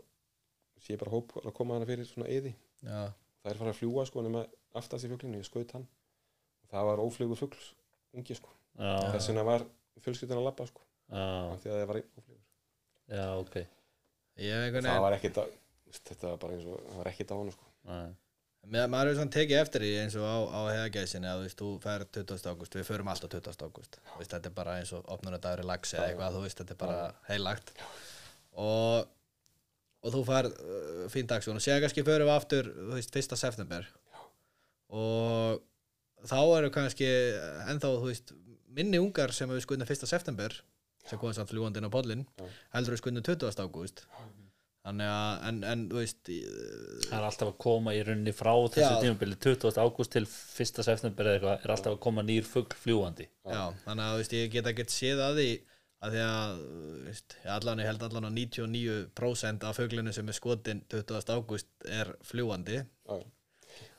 sé bara hóp að koma hana fyrir svona eyði. Já, það er farið að fljúa sko nema aftast í fuglinu, ég skaut hann. Og það var óflugur fugl ungi sko. Já, þess vegna var fjölskyldan að labba sko. Já, af því að það var óflugur. Já, ok. Ég það var ekkit að þetta var bara eins og, það var ekkit á hann sko maður hefur svona tekið eftir því eins og á, á heiðagæsinni að þú veist, þú fer 20. ágúst, við förum alltaf 20. ágúst þetta er bara eins og opnunadagur í lags eða eitthvað, þú veist, þetta er bara heilagt og, og þú fær uh, fín dagsjón og séða kannski förum við aftur, þú veist, 1. september og þá eru kannski ennþá, þú veist minni ungar sem við skunnum 1. september sem komið samt fljúandi inn á pollin Já. heldur við skunnum 20. ágúst þannig að, en, en þú veist það er alltaf að koma í rauninni frá þessu tímabili 20. ágúst til 1. september eða eitthvað er alltaf að koma nýr fugl fljúandi Já, þannig að þú veist, ég get ekkert séð að því að því að þú veist, allan ég held allan að 99% af fuglinu sem er skotin 20. ágúst er fljúandi Já,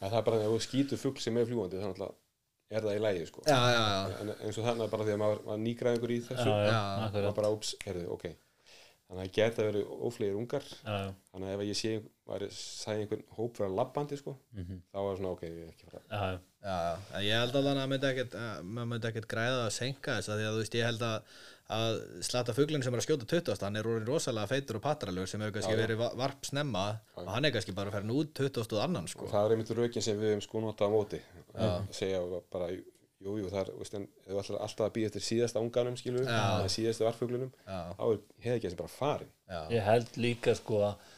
það er bara því að þú skýtur fugl sem er fljúandi þannig að er það í lægi sko. Já, já, já, en eins og þannig bara því að maður var nýgræðingur í þessu já, maður bara, ups, heyrðu, ok þannig að það geta verið óflegir ungar já, já, þannig að ef ég sé væri, sæði einhvern hóp vera labbandi sko, mhm, þá var svona ok, ég er ekki fara já, já, já, já. En ég held allan að að maður myndi ekkert græða að senka þess að því að þú veist, ég held að að slata fuglinn sem er að skjóta 20. hann er orðin rosalega feitur og patralur sem hefur kannski Já, já. verið va- varp snemma og hann er kannski bara farin út 20. annan sko. og það er einmitt rökin sem við hefum sko notað á móti að segja bara, jú, jú, það er veist, en, þú ætlar alltaf að býja eftir síðasta unganum skilur, eða síðasta varfuglunum Já, þá er ekki bara farin. Já, ég held líka sko að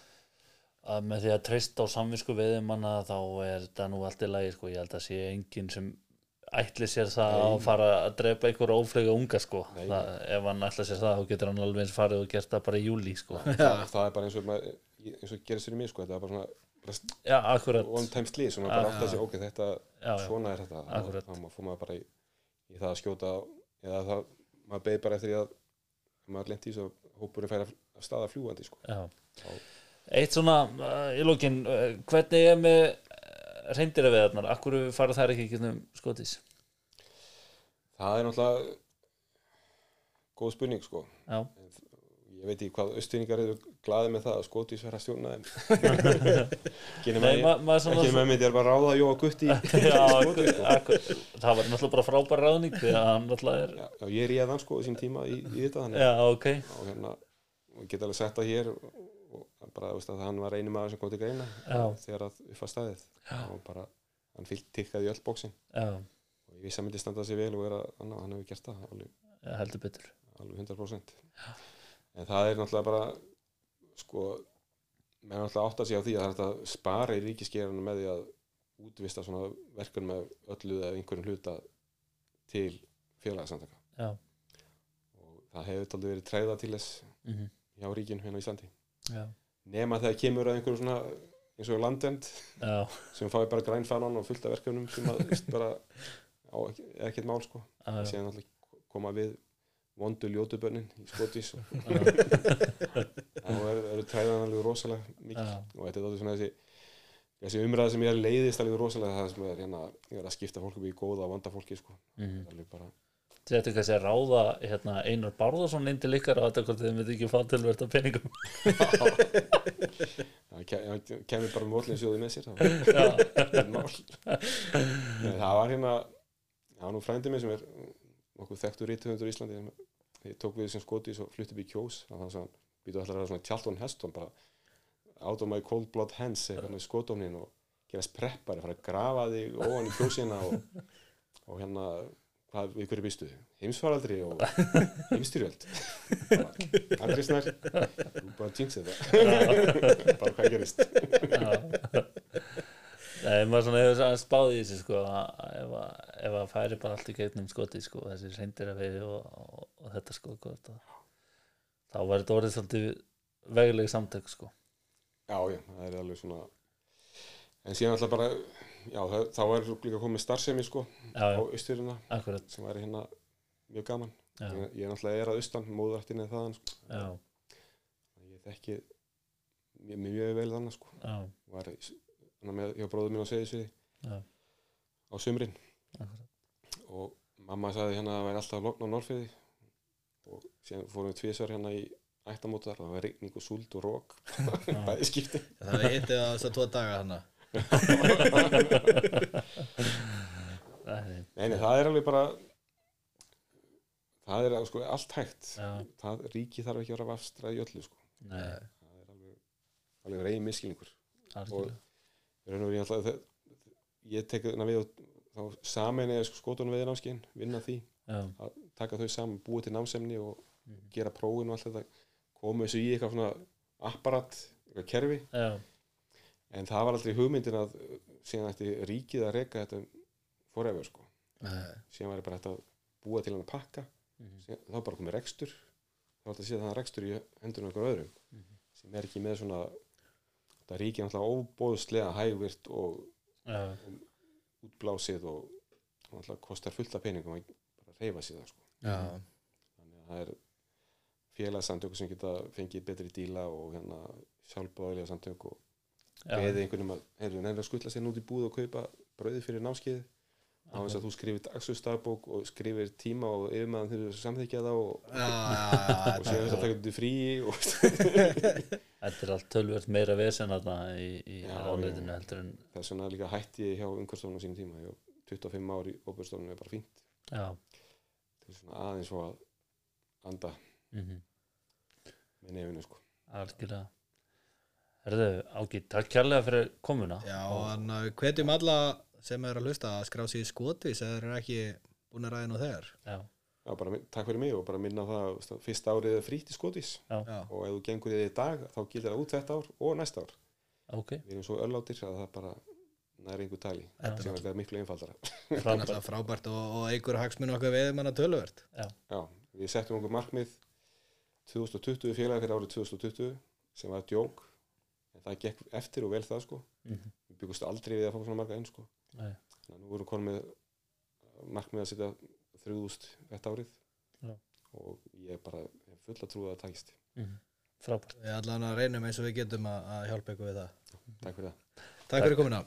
með því að treysta á samvisku veðumanna þá er þetta nú allt í lagi sko, ég held að sé enginn sem ætli sér það að fara að drepa einhverja óflega unga sko. Nei. það, ef hann ætla sér það þá getur hann alveg eins farið og gert það bara í júli sko. Það, það er bara eins og, eins og gerist fyrir mig sko, þetta er bara svona já, one time slís og maður bara átt að segja, ok, þetta svona er þetta. Þá fór maður bara í, í það að skjóta eða það, maður beði bara eftir því að maður lendi í svo hópurinn færi að staða fljúandi sko. eitt svona uh, í lókin uh, hvernig er með reyndir að veðarnar, akkur fara þær ekki getum skotis? Það er náttúrulega góð spurning sko. Já, ég veit ekki hvað austinningar eru glaði með það að skotís vera að stjórna þeim. Ekki nema Nei, ma- maður ég- er bara að ráða Jóa Gutti það var náttúrulega bara frábær ráðning því að hann náttúrulega er ég hann sko í sín tíma í, í þetta og hérna ég get alveg sett það hér og, bara veist, að hann var eini maður sem kom til greina þegar að upp að staðið. Og bara hann fyllt tikkaði öll bóksin og ég vissi að myndi standa sig vel og vera, hann, hefur gert það alveg 100% en það er náttúrulega bara sko menn náttúrulega átt að segja á því að það er að spara í ríkisgerðinu með því að útvista svona verkun með öllu eða einhverjum hluta til félagsamtaka já, og það hefur taldi verið træða til þess mm hjá ríkinu hérna á Íslandi. Já, nema þegar kemur að einhverju svona eins og landend já, sem fái bara grænfanan og fullt af verkefnum sem bara á er ekkert mál sko. Já. síðan alltaf koma við vondu ljótubönnin í skotís. Og þá eru er træðan alveg rosalega mikið og þetta er alltaf svona þessi þessi umræða sem ég er leiðist alveg rosalega það sem er hérna ég er að skipta fólk upp í góða og vanda fólki sko. Það er alveg bara Þetta er kannski að ráða hérna, Einar Bárðarsson inn til ykkar og þetta hvort þið myndi ekki fá tilverð á peningum. Það ke- það kemur bara mótlinn sjóði með sér það var það hérna það var nú frændi minn sem er nokkuð þekktur rítuhundur í Íslandi ég tók við sem skotís og flutti upp í kjós þannig að hann býtu allar að vera svona Tjalton Heston bara out of my cold blood hands eitthvað með skotónin og gerast preppari, fara að grafa þig ofan í kjósina og, og hérna hvað, við hverju býstu heimsfaraldri og heimstyrjöld Andri Snær þú bara jinxið það bara hvað gerist. Nei, maður svona hefur að spáði í þessu sko ef að, færi bara allt í gegnum skoti sko, þessi reyndir að vegi og, og, og þetta sko að, þá var þetta orðið svolítið veguleg samtök sko. Já, já, það er alveg svona en síðan alltaf bara já, það, þá er líka komið starfsemi sko Já, á akkurat. sem væri hérna mjög gaman. Já, ég, er náttúrulega er að austan, móðrættin eða þaðan sko. já, ég þekki mjög, mjög vel þannig sko. Já, var með hjá bróður minn á Seyðisviði já, á sumrin. Akkurat. Og mamma sagði hérna að það væri alltaf logn á Norfiði og síðan fórum við tvisvar hérna í ættamótar það var rigning og súld og rók bæði skipti. Það við hittið á þess að tvo daga hana Nei, Nei, nei, það er alveg bara það er sko allt hægt. Það ríki þarf ekki að vera vafstrað í öllu sko. nei, það er alveg, alveg reyn miskilningur algjörlega. Í raun og alltaf ég tek þarna við þá samin eða sko skotunum við námskein, vinna því. Já, að taka þau saman, búa til námsemni og Mhm. gera prófin og allt þetta koma þessu í eitthvað svona apparat, eitthvað kerfi já, en það var aldrei hugmyndin að uh, síðan ætti ríkið að reka þetta forever sko, Nei. síðan væri bara þetta að búa til hann að pakka Mhm. síðan, þá bara komið rekstur þá er þetta að síðan það rekstur í hendurinn okkur öðrum Mhm. sem er ekki með svona þetta ríkið er náttúrulega óbóðslega hægvirt og já, útblásið og, og náttúrulega kostar fullt af peningum að reyfa það sko. Já, þannig að það er félagsamtök sem geta fengið betri díla og hérna sjálfbáðilega samtök og já, beðið einhvernum að, að skutla sér út í búð og kaupa brauði fyrir námskeið. Á þess að þú skrifir dagsustafbók og skrifir tíma og yfirmaðan þegar þú samþykja það og, já, já, og sér þess að taka þetta frí og þetta er allt tölvöld meira vesen þarna í, í já. heldur en þess vegna líka hætti hjá umhverfstofnum sínum tíma ég var 25 ár í óbjörnstofnum er bara fínt. Já, til svona aðeins svo að anda mhm. með nefinu sko. Algjörlega. Herðu, Ági, takk kærlega fyrir komuna. Já en uh, við hvetjum alla sem er að hlusta að skrá skotvis eða þeir eru ekki búin að ræða nú þegar. Já, Já, bara, takk fyrir mig og bara minna á það að fyrsta árið er frítt í skotis já, og ef þú gengur í því í dag þá gildir það út þetta ár og næsta ár. Ok. Við erum svo öllátir að það bara næri einhver tali. Já. sem er þetta miklu einfaldara. Þetta er náttúrulega frábært og, og einhver hagsmun okkar við manna töluvert. Já, við settum okkur markmið 2020 félagi fyrir árið 2020 sem var djók. En það gekk eftir og vel það sko. Mhm. við byggust aldrei við að fá svona marga inn sko. Nei. þannig að nú vorum konum með markmið að setja 3000 þetta árið. Já. og ég bara hef full að trúa að það takist. Mhm. frábært. Við allan að reynum eins og við getum að, að hjálpa ykkur við það. Takk fyrir það. Takk fyrir komina